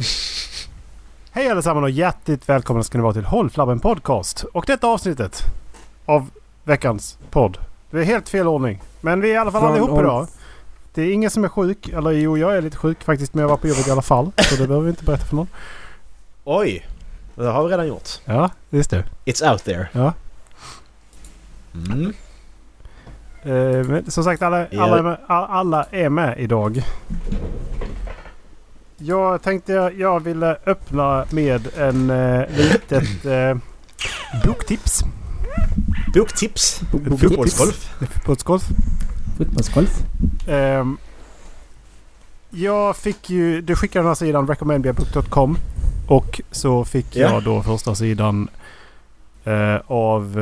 Hej allesammans och hjärtligt välkomna ska ni vara till Håll Flabben Podcast. Och detta avsnittet av veckans podd. Det är helt fel ordning. Men vi är i alla fall Från allihop idag. Det är ingen som är sjuk. Eller jo, jag är lite sjuk faktiskt. Men jag var på jobbet i alla fall. Så det behöver vi inte berätta för någon. Oj! Det har vi redan gjort. Ja, just det. It's out there. Ja. Mm. Eh, men som sagt, alla, alla, är med, alla är med idag. Jag tänkte jag ville öppna med en eh, litet eh, boktips. Boktips. Bo- boktips. Fotbollsgolf. Fotbollsgolf. Fotbollsgolf. Ehm, jag fick ju... Du skickade den här sidan recommendmeabook.com och så fick Ja. jag då första sidan eh, av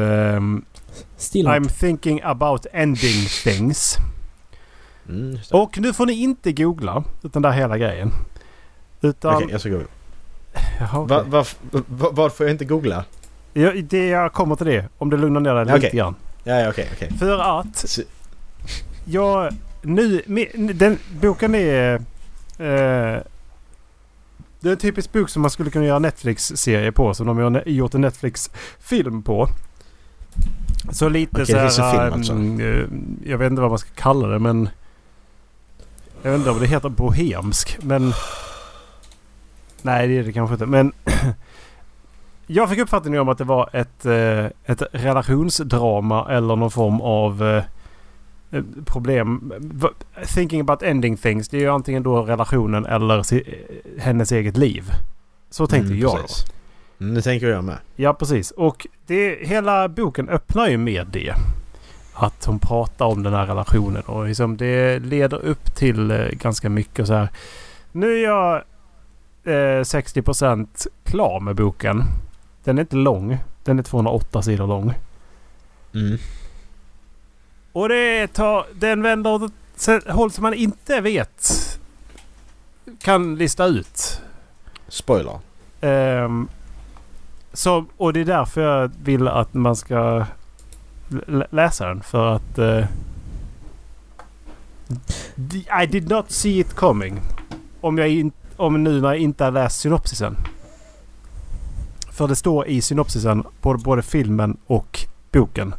Stillart. I'm thinking about ending things. Mm. Och nu får ni inte googla utan det här hela grejen. Utan... Okej, jag ska googla. Jaha, okej. Va, va, va, vad får jag inte googla? Ja, det jag kommer till det. Om det lugnar ner dig Okej. lite grann. Ja, ja okej, okej. För att jag nu... Den boken är... Eh, det är en typisk bok som man skulle kunna göra Netflix-serie på. Som de har gjort en Netflix-film på. Så lite Okej, så här... film alltså. mm, eh, Jag vet inte vad man ska kalla det men... Jag vet inte om det heter bohemsk men... Nej det är det kanske inte men... Jag fick uppfattningen om att det var ett, eh, ett relationsdrama eller någon form av eh, eh, problem. Thinking about ending things. Det är ju antingen då relationen eller hennes eget liv. Så tänkte Mm, jag då. precis. Mm, det tänker jag med. Ja precis. Och det, hela boken öppnar ju med det. Att hon pratar om den här relationen och liksom det leder upp till ganska mycket så här. Nu är jag eh, 60% klar med boken. Den är inte lång. Den är 208 sidor lång. Mm. Och det tar, den vänder åt ett håll som man inte vet kan lista ut. Spoiler. Ehm, så, och det är därför jag vill att man ska lä- läsa den. För att... d- I did not see it coming. Om, jag in, om nu när jag inte har läst synopsisen. För det står i synopsisen både, både filmen och boken.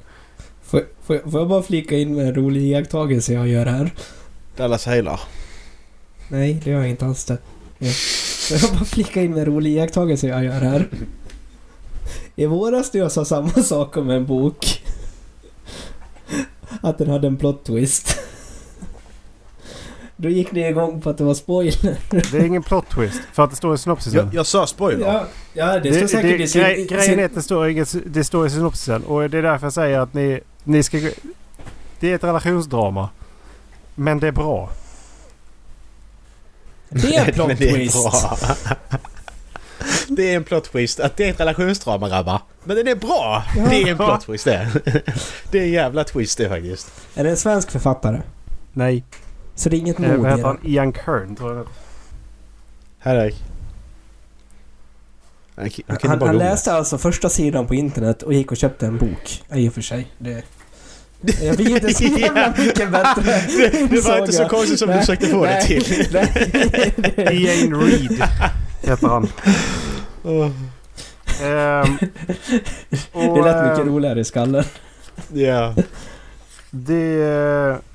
Får, får, jag- får jag bara flika in med en rolig iakttagelse jag gör här? Dallas Heilar. Nej, det gör jag inte alls det. Ja. Får jag bara flika in med en rolig iakttagelse jag gör här? I våras när jag sa samma sak om en bok. Att den hade en plot twist. Då gick ni igång på att det var spoiler. Det är ingen plot twist. För att det står i synopsisen. Jag, jag sa spoiler. Ja, ja det står säkert det, i sin... grej, Grejen är att det står, inget, det står i synopsisen. Och det är därför jag säger att ni, ni ska... Det är ett relationsdrama. Men det är bra. Det är en plot det twist. Det är en plot twist att det är ett relationsdrama grabbar. Men den är bra! Ja. Det är en plot twist det. Det är en jävla twist det faktiskt. Är det en svensk författare? Nej. Så det är inget Eh, mod vad i heter han? Ian Kern tror jag. Henrik. Han, han Han, läste alltså första sidan på internet och gick och köpte en bok. Ja, i och för sig. Det, jag fick inte så jävla mycket bättre det, det var inte så konstigt som du försökte få det till. Ian Reed heter han. Ehm, och, Det lät mycket ehm, roligare i skallen. Ja. Det...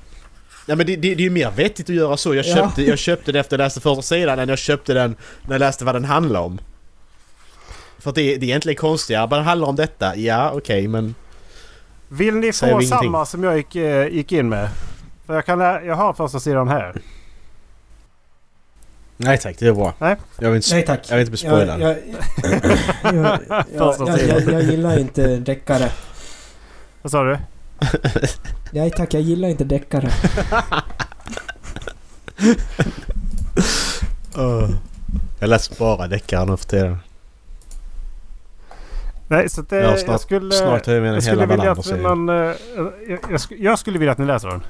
Ja men det, det, det är ju mer vettigt att göra så. Jag Ja. köpte, jag köpte det efter jag läste första sidan än jag köpte den när jag läste vad den handlar om. För det, det är egentligen konstigare. Bara den handlar om detta. Ja okej men... Vill ni få vi ingenting? samma som jag gick, eh, gick in med? För jag, kan, lä- jag har första sidan här. Nej tack, det är bra. Nej. Jag vill inte, Nej tack. jag vill inte bli spoilad. Jag, jag, jag, jag, Första jag, sidan. jag, jag gillar inte deckare. Vad sa du? Nej tack, jag gillar inte deckare. Åh. Jag läser bara deckare nu för tiden. Nej, så att, eh, Jag har snart- jag skulle... snart jag med jag en skulle vilja att eh, jag, jag, jag skulle vilja att ni läser den.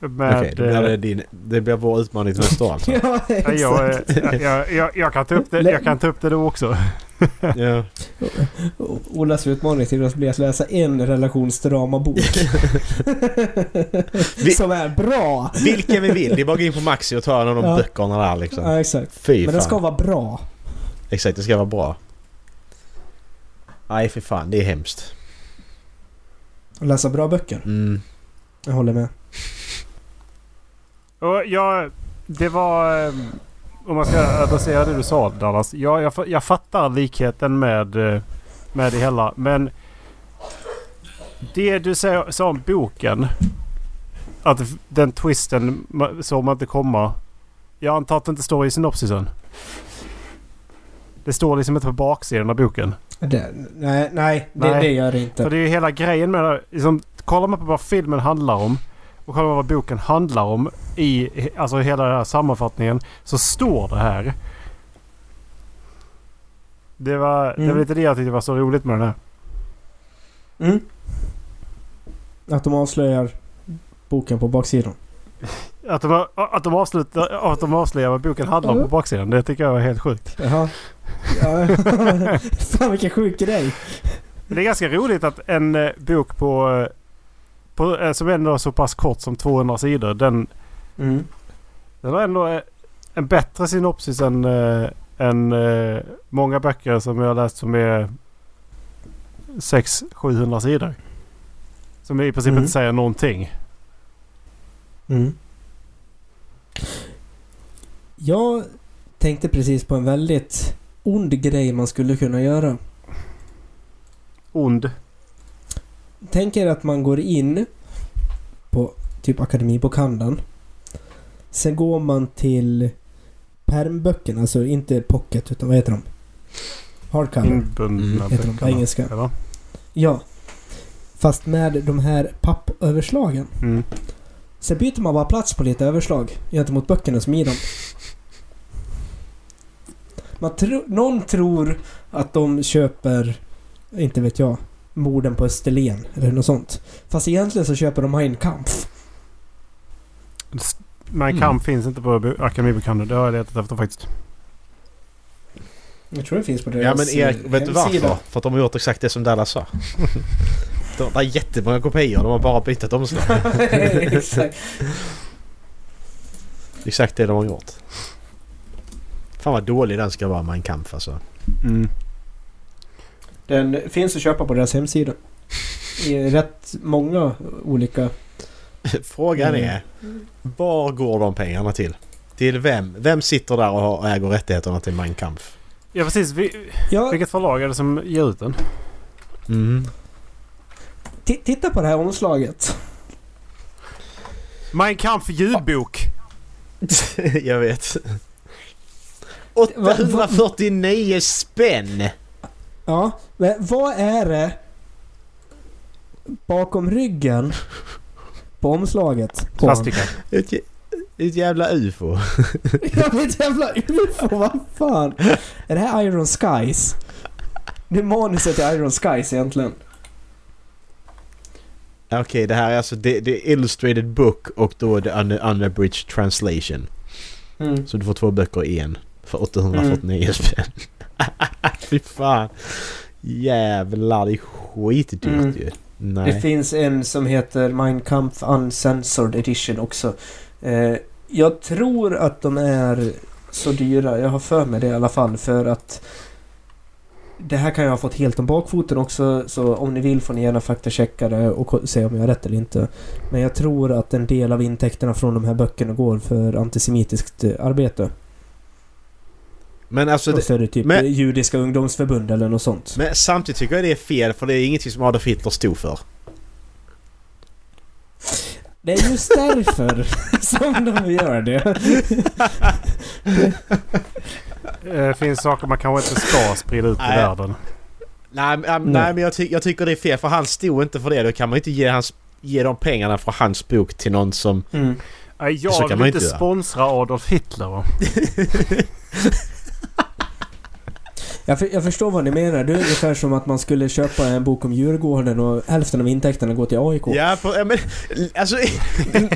Med, Okej, då blir eh, det din... Det blir vår utmaning till nästa år alltså. Ja, Ja, jag, exakt. eh, jag, jag, jag, kan ta upp det, jag kan ta upp det då också. ja. Olas utmaning till oss blir att läsa en relationsdramabok. Som är bra! Vilken vi vill. Det är bara att gå in på Maxi och ta en av de Ja. böckerna där liksom. Ja, exakt. Fy Men fan. den ska vara bra. Exakt, det ska vara bra. Nej, för fan. Det är hemskt. Att läsa bra böcker. Mm. Jag håller med. Och jag, det var... eh, Om man ska adressera det du sa Dallas. Ja, jag, fa- jag fattar likheten med, eh, med det hela. Men det du sa, sa om boken. Att den twisten såg man inte komma. Jag antar att det inte står i synopsisen. Det står liksom inte på baksidan av boken. Det, nej, nej, det, Nej. det gör det För inte. det är ju hela grejen med det. Liksom, kollar man på vad filmen handlar om och man vad boken handlar om i alltså hela den här sammanfattningen så står det här. Det var, det Mm. var lite det jag tyckte var så roligt med den här. Mm. Att de avslöjar boken på baksidan. Att de, att de, avslutar, att de avslöjar vad boken handlar om på baksidan. Det tycker jag var helt sjukt. Jaha. Ja. Fan vilken sjuk grej. Det är ganska roligt att en eh, bok på, eh, på eh, som ändå är så pass kort som 200 sidor. Den, Mm. Den har ändå eh, en bättre synopsis än, äh, än eh, många böcker som jag har läst som är 600-700 sidor. Som i princip Mm. inte säger någonting. Mm. Jag tänkte precis på en väldigt ond grej man skulle kunna göra. Ond. Tänk er att man går in på typ Akademibokhandeln. Sen går man till permböckerna, alltså inte pocket utan vad heter de? Hardcover. Inbundna Mm. Heter de på engelska. Eller? Ja. Fast med de här pappöverslagen. Mm. Sen byter man bara plats på lite överslag gentemot böckerna som är i dem. Man tro, någon tror att de köper, inte vet jag, morden på Österlen eller något sånt. Fast egentligen så köper de Mein Kampf. Mein Mm. Kampf finns inte på bo- Akademibokhandeln. Det har jag letat efter faktiskt. Jag tror det finns på deras Ja men Erik, vet du varför? För att de har gjort exakt det som Dallas sa. De har jättemånga kopior, de har bara bytt ett omslag. Exakt. Exakt det de har gjort. Fan vad dålig den ska vara, Mein Kampf alltså. Mm. Den finns att köpa på deras hemsida. I rätt många olika... Frågan Mm. är, var går de pengarna till? Till vem? Vem sitter där och har- äger rättigheterna till Mein Kampf? Ja precis. Vi, Ja, vilket förlag är det som ger ut den? Mm. ti- titta på det här omslaget. Mein Kampf ljudbok. Jag vet. 849 spänn! Ja, men vad är det bakom ryggen på omslaget? På? Plastika. Ett, jä- ett jävla ufo. Jag vet jävla ufo, vad fan? Är det här Iron Skies? Det är manuset till Iron Skies egentligen. Okej, det här är alltså det, det är Illustrated Book och då the under, Unabridged Translation. Mm. Så du får två böcker i en. För 849 spänn. Fy fan. Jävlar, det är skitdyrt Mm. ju. Det Nej. finns en som heter Mein Kampf Uncensored Edition också. Eh, jag tror att de är så dyra. Jag har för mig det i alla fall för att det här kan jag ha fått helt om bakfoten också så om ni vill får ni gärna faktachecka det och se om jag har rätt eller inte. Men jag tror att en del av intäkterna från de här böckerna går för antisemitiskt eh, arbete. Men alltså... Och Det, så är det typ men- Judiska ungdomsförbund eller något sånt. men samtidigt tycker jag det är fel för det är ingenting som Adolf Hitler stod för. Det är just därför som de gör det. Det finns saker man kanske inte ska sprida ut i Nej. världen. Nej, men- nej. Nej. men jag, ty jag tycker det är fel för han stod inte för det. Då kan man inte ge, hans, ge de pengarna från hans bok till någon som... Mm. Jag kan vill man inte inte göra. sponsra Adolf Hitler? Jag, för, jag förstår vad ni menar. Det är ungefär som att man skulle köpa en bok om Djurgården och hälften av intäkterna går till AIK. Ja, på, ja men alltså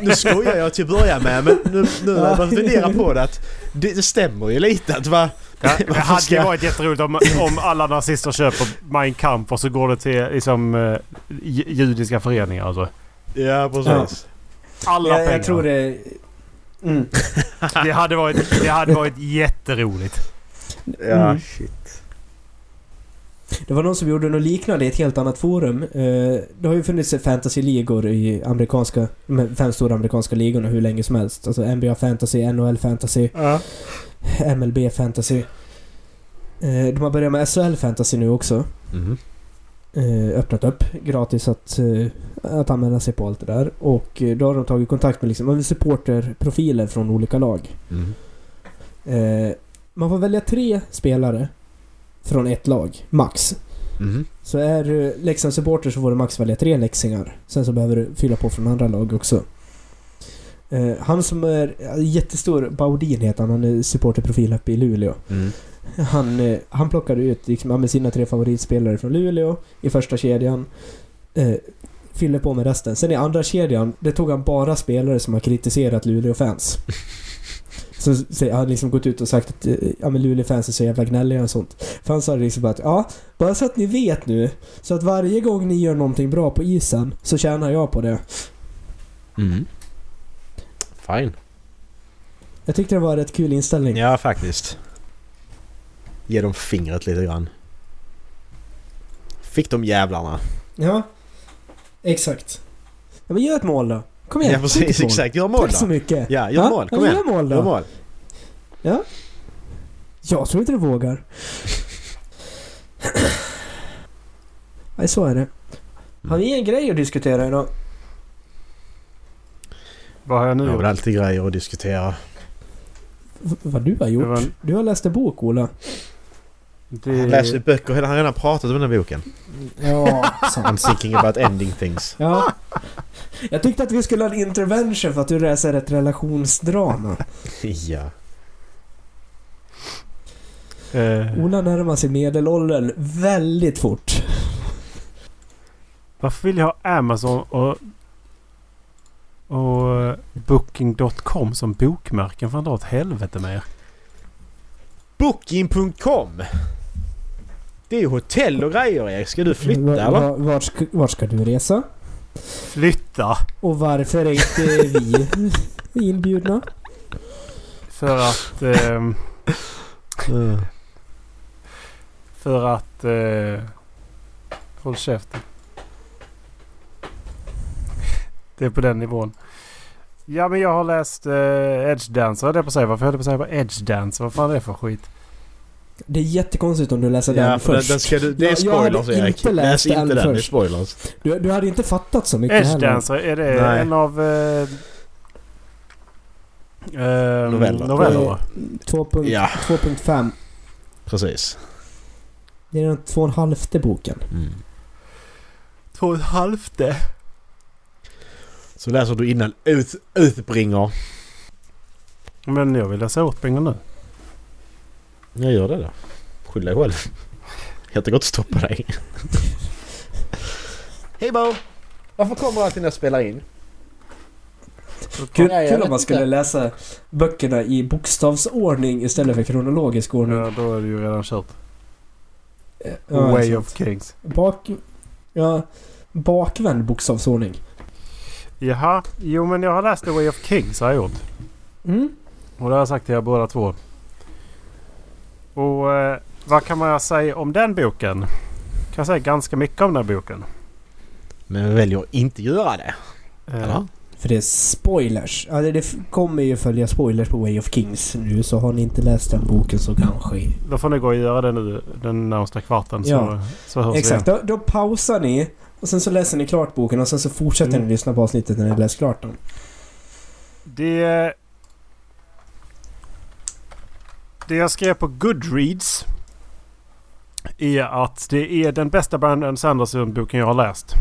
nu skojar jag till att börja med men nu, nu när jag börjar fundera på det att det, det stämmer ju lite att va... Ja, det hade ju varit jätteroligt om, om alla nazister köper Mein Kampf och så går det till liksom, eh, ju- judiska föreningar alltså. Ja precis. Alla jag, pengar. jag tror det... Mm. det, hade varit, det hade varit jätteroligt. Ja, Mm. shit. Det var någon som gjorde något liknande i ett helt annat forum. Eh, Det har ju funnits fantasy-ligor i amerikanska... De fem stora amerikanska ligorna hur länge som helst. Alltså NBA Fantasy, NHL Fantasy, Ja. MLB Fantasy. Eh, De har börjat med SHL Fantasy nu också. Eh, öppnat upp gratis att, att använda sig på allt det där. Och då har de tagit kontakt med liksom, supporterprofiler från olika lag. Eh, man får välja tre spelare från ett lag, max. Mhm. Så är du Leksands supporter så får du max välja tre läxingar. Sen så behöver du fylla på från andra lag också. Eh, han som är jättestor, Baudin heter han, han är supporterprofil uppe i Luleå. Mm. Han, eh, han plockade ut liksom, med sina tre favoritspelare från Luleå i första kedjan. Eh, fyller på med resten. Sen i andra kedjan, det tog han bara spelare som har kritiserat Luleå-fans. Han har liksom gått ut och sagt att eh, ja, men Luleå-fans är så jävla gnälliga och sånt. För han sa liksom bara att ja, bara så att ni vet nu. Så att varje gång ni gör någonting bra på isen så tjänar jag på det. Mm. Fine. Jag tyckte det var en rätt kul inställning. Ja, faktiskt. Ge dem fingret lite grann. Fick de jävlarna. Ja. Exakt. Ja, men gör ett mål då. Kom igen. Ja, precis. Exakt. Gör mål Tack så mycket. Ja, gör mål. Kom igen. Gör mål då. Gör mål. Jag tror inte du vågar. Nej, så är det. Har vi en grej att diskutera idag? Vad har jag nu Nu har väl alltid grejer att diskutera. V- vad du har gjort? Var Du har läst en bok, Ola. Det, Han läser böcker. Han har redan pratat om den här boken. Ja, I'm thinking about ending things. Ja. Jag tyckte att vi skulle ha en intervention för att du läser ett relationsdrama. ja. eh, Ola närmar sig medelåldern väldigt fort. varför vill jag ha Amazon och, och eh, Booking.com som bokmärken? Fan dra åt helvete med er. Booking.com. Det är ju hotell och grejer Erik. Ska du flytta Va- eller? va- Vart ska, vart ska du resa? Flytta! Och varför är inte vi inbjudna? För att... ehm, för att... Eh, håll käften. Det är på den nivån. Ja men jag har läst eh, Edge Dancer jag på att säga. Varför höll jag på att säga på Edge Dancer? Vad fan är det för skit? Det är jättekonstigt om du läser Ja, den för den, först. den ska du, det är Jag- jag hade spoilers Erik. inte läst Läs den inte den, det är först. spoilers. Du, du hade inte fattat så mycket Edge heller. Dancer, är det Nej. en av... Eh, eh, Noveller. noveller va? 2.5. Ja, 2.5. precis. Det är den två och en halvte boken. Mm. Två och ett halvte. Så läser du innan ut, utbringer. Men jag vill läsa åt pengar nu. Jag gör det då. Skyll dig själv. Jag har inte stoppa dig. Hej Bo! Varför kommer du alltid när jag spelar in? Kul, kul om man skulle läsa böckerna i bokstavsordning istället för kronologisk ordning. Ja, då är det ju redan kört. Ja, Way of Kings. Bak... Ja, bakvänd bokstavsordning. Jaha, jo men jag har läst The Way of Kings har jag gjort. Mm. Och det har jag sagt till er båda två. Och eh, vad kan man säga om den boken? Kan jag säga ganska mycket om den här boken. Men jag väljer att inte göra det. Eh, Eller? För det är spoilers. Ja, det, kommer ju följa spoilers på Way of Kings nu så har ni inte läst den boken så kanske... Då får ni gå och göra det nu den närmsta kvarten. Ja, så, så hörs Exakt, vi igen. då, då pausar ni och sen så läser ni klart boken och sen så fortsätter Mm. ni lyssna på avsnittet när ni läst klart den. Det... Det jag skrev på Goodreads är att det är den bästa Brandon Sanderson-boken jag har läst.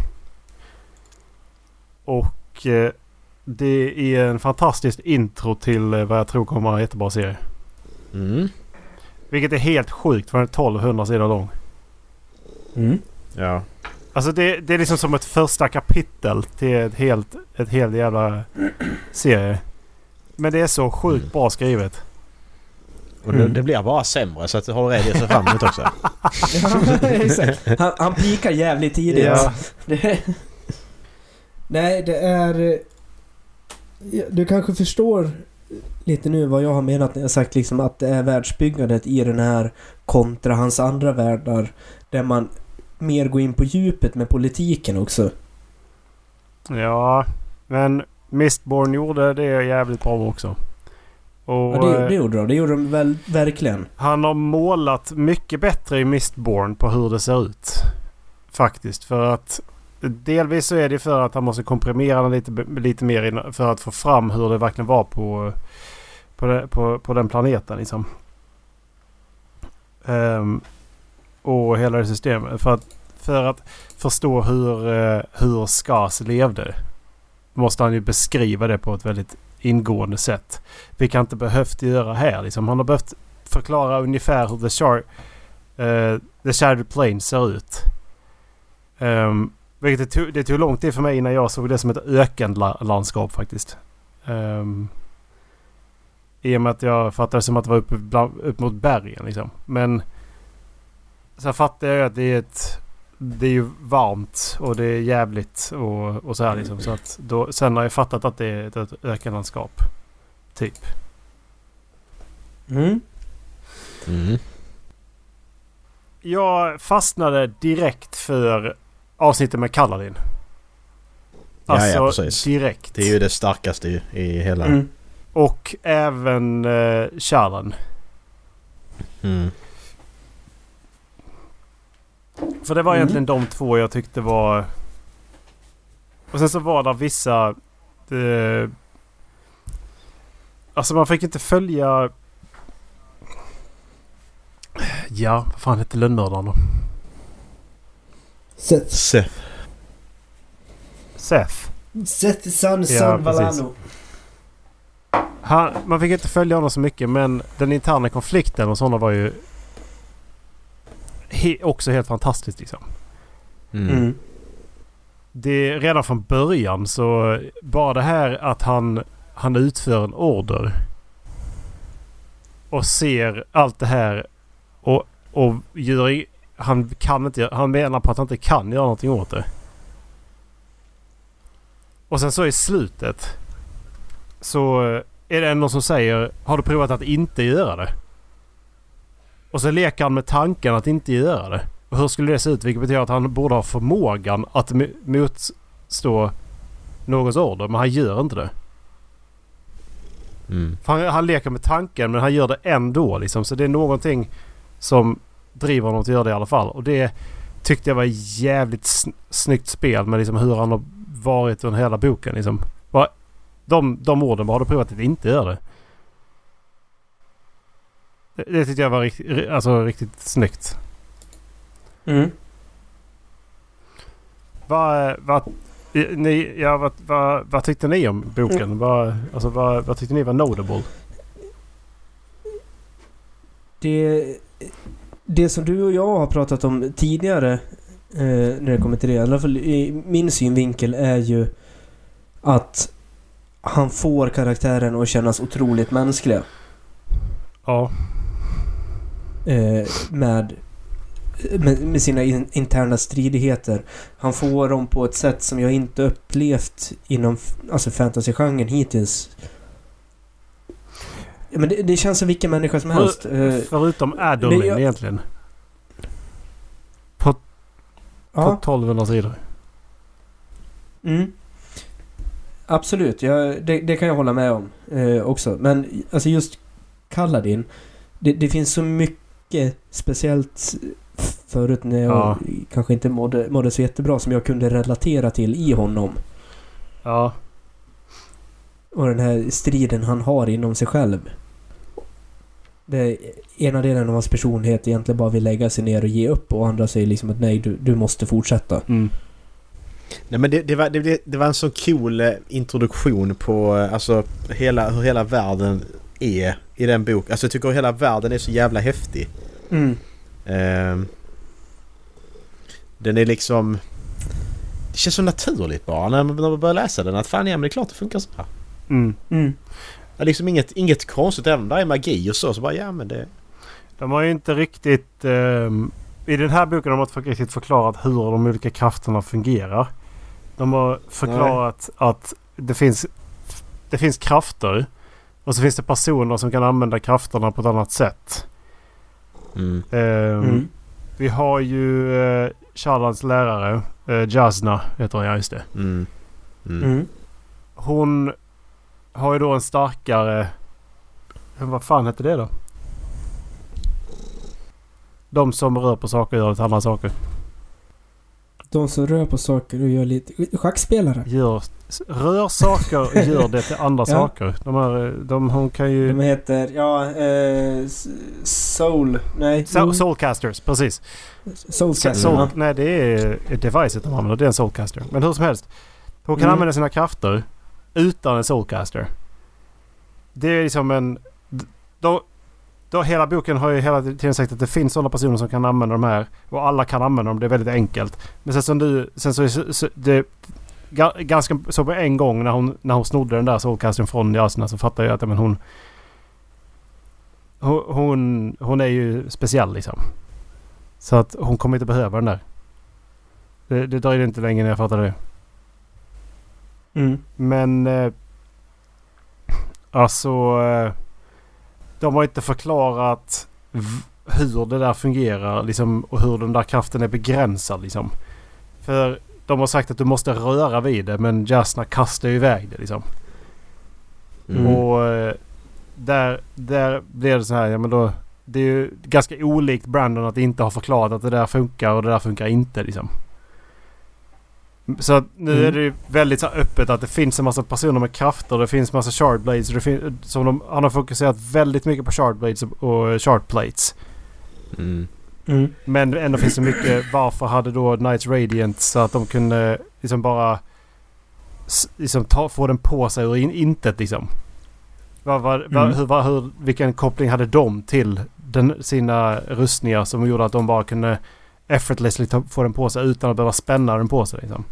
Och eh, det är en fantastisk intro till eh, vad jag tror kommer vara en jättebra serie. Mm. Vilket är helt sjukt för den är 1200 sidor lång. Mm. Ja. Alltså det, det är liksom som ett första kapitel till ett helt, ett helt jävla serie. Men det är så sjukt bra skrivet. Och det, Mm. det blir bara sämre så att du har det att se fram emot också. Ja, exakt. Han, han pikar jävligt tidigt. Ja. Det, nej, det är... Du kanske förstår lite nu vad jag har menat när jag sagt liksom att det är världsbyggandet i den här kontra hans andra världar. Där man mer går in på djupet med politiken också. Ja, men Mistborn gjorde det jävligt bra också. Och Ja, det, eh, det gjorde de. Det gjorde de väl, verkligen. han har målat mycket bättre i Mistborn på hur det ser ut. Faktiskt. För att delvis så är det för att han måste komprimera den lite, lite mer för att få fram hur det verkligen var på, på, på, på den planeten. Liksom. Ehm, och hela det systemet. För att, för att förstå hur, eh, hur Skars levde måste han ju beskriva det på ett väldigt ingående sätt. Vilket han inte behövt göra här. Liksom. Han har behövt förklara ungefär hur The, Char uh, the Shattered Plane ser ut. Um, vilket det tog, det tog lång tid för mig innan jag såg det som ett ökenlandskap faktiskt. Um, I och med att jag fattade som att det var upp, bland, upp mot bergen liksom. Men sen fattade jag att det är ett... Det är ju varmt och det är jävligt och, och så här liksom. Så att då, sen har jag fattat att det är ett, ett ökenlandskap. Typ. Mm. Mm. Jag fastnade direkt för avsnittet med Kaladin. Ja, ja, Alltså precis. direkt. Det är ju det starkaste i, i hela... Mm. Och även uh, Shalan. Mm. För det var Mm. egentligen de två jag tyckte var... Och sen så var det vissa... eh, alltså man fick inte följa... Ja, vad fan hette lönnmördaren då? Seth. Seth. Seth. Seth son, Ja, son precis. Valano. Han, man fick inte följa honom så mycket men den interna konflikten och sådana var ju... He, också helt fantastiskt liksom. Mm. Mm. det, redan från början så bara det här att han, han utför en order och ser allt det här och, och gör, han, kan inte, han menar på att han inte kan göra någonting åt det. Och sen så i slutet så är det någon som säger Har du provat att inte göra det? Och så leker han med tanken att inte göra det. Och hur skulle det se ut? Vilket betyder att han borde ha förmågan att mo- motstå någons order. Men han gör inte det. Mm. Han, han leker med tanken men han gör det ändå liksom. Så det är någonting som driver honom att göra det i alla fall. Och det tyckte jag var jävligt sn- snyggt spel med liksom hur han har varit under hela boken. Liksom. Bara, de, de orden, bara har du provat att inte göra det? Det, tyckte jag var rikt, ri- alltså, riktigt snyggt. Mm. Vad, vad, ni, ja, vad, vad, vad tyckte ni om boken? Vad, alltså, vad, vad tyckte ni var notable? Det, det som du och jag har pratat om tidigare eh, när det kommer till det, i alla fall i min synvinkel, är ju att han får karaktären att kännas otroligt mänskliga. Ja. Eh, med, med, med sina in, interna stridigheter. Han får dem på ett sätt som jag inte upplevt inom alltså fantasy-genren hittills. Ja, Men det, det känns som vilken människa som helst. Eh, Förutom Adolin det- jag- egentligen. På, på ja. 1200 sidor. Mm. Absolut, jag, det, det kan jag hålla med om eh, också. Men alltså just Kaladin. Det, det finns så mycket speciellt förut när jag Ja. kanske inte mådde, mådde så jättebra som jag kunde relatera till i honom. Ja. Och den här striden han har inom sig själv. Det ena delen av hans personlighet egentligen bara vill lägga sig ner och ge upp och andra säger liksom att nej, du, du måste fortsätta. Mm. Nej men det, det, var, det, det var en så cool eh, introduktion på eh, alltså hela, hur hela världen är i den boken. Alltså jag tycker hela världen är så jävla häftig. Mm. Ehm, den är liksom... Det känns så naturligt bara när man, när man börjar läsa den att fan ja men det är klart det funkar så här. Mm. Mm. Det är liksom inget, inget konstigt även om det är magi och så så bara ja men det... De har ju inte riktigt... ehm, I den här boken har de inte riktigt förklarat hur de olika krafterna fungerar. De har förklarat att det finns, det finns krafter. Och så finns det personer som kan använda krafterna på ett annat sätt. Mm. Ehm, Mm. Vi har ju uh, Charlans lärare, uh, Jasna heter hon, ja just det. Mm. Mm. Mm. Hon har ju då en starkare... Men Vad fan heter det då? De som rör på saker gör lite andra saker. De som rör på saker och gör lite... Schackspelare. Gör, rör saker och gör det till andra Ja. saker. De här, de, hon kan ju... De heter... Ja... Eh, soul... Nej. So, soulcasters, precis. Soulcaster. Soul, ja. Nej, det är devicet de använder. Det är en soulcaster. Men hur som helst. Hon kan Mm. använda sina krafter utan en soulcaster. Det är liksom en... Då, då hela boken har ju hela tiden sagt att det finns sådana personer som kan använda de här. Och alla kan använda dem. Det är väldigt enkelt. Men sen som du... Sen så, så, så det, ga- Ganska så på en gång när hon, när hon snodde den där soulcastern från Jasna så fattade jag att men hon... Hon, hon, hon är ju speciell liksom. Så att hon kommer inte behöva den där. Det, det dröjde inte länge när jag fattade det. Mm. Men... Eh, alltså... Eh, de har inte förklarat hur det där fungerar liksom, och hur den där kraften är begränsad. Liksom. För de har sagt att du måste röra vid det men Jasna kastar ju iväg det. Liksom. Mm. Och eh, där, där blir det så här, ja men då... Det är ju ganska olikt Brandon att inte ha förklarat att det där funkar och det där funkar inte liksom. Så att nu Mm. är det ju väldigt så öppet att det finns en massa personer med krafter. Det finns massa shardblades. Det fin- som de, han har fokuserat väldigt mycket på shardblades och, och shardplates. Mm. Mm. Men ändå finns det mycket. Varför hade då Knights Radiant så att de kunde liksom bara liksom ta, få den på sig ur in, intet liksom. Vad, vad, vad, Mm. hur, vad, hur, vilken koppling hade de till den, sina rustningar som gjorde att de bara kunde effortlessly ta, få den på sig utan att behöva spänna den på sig liksom.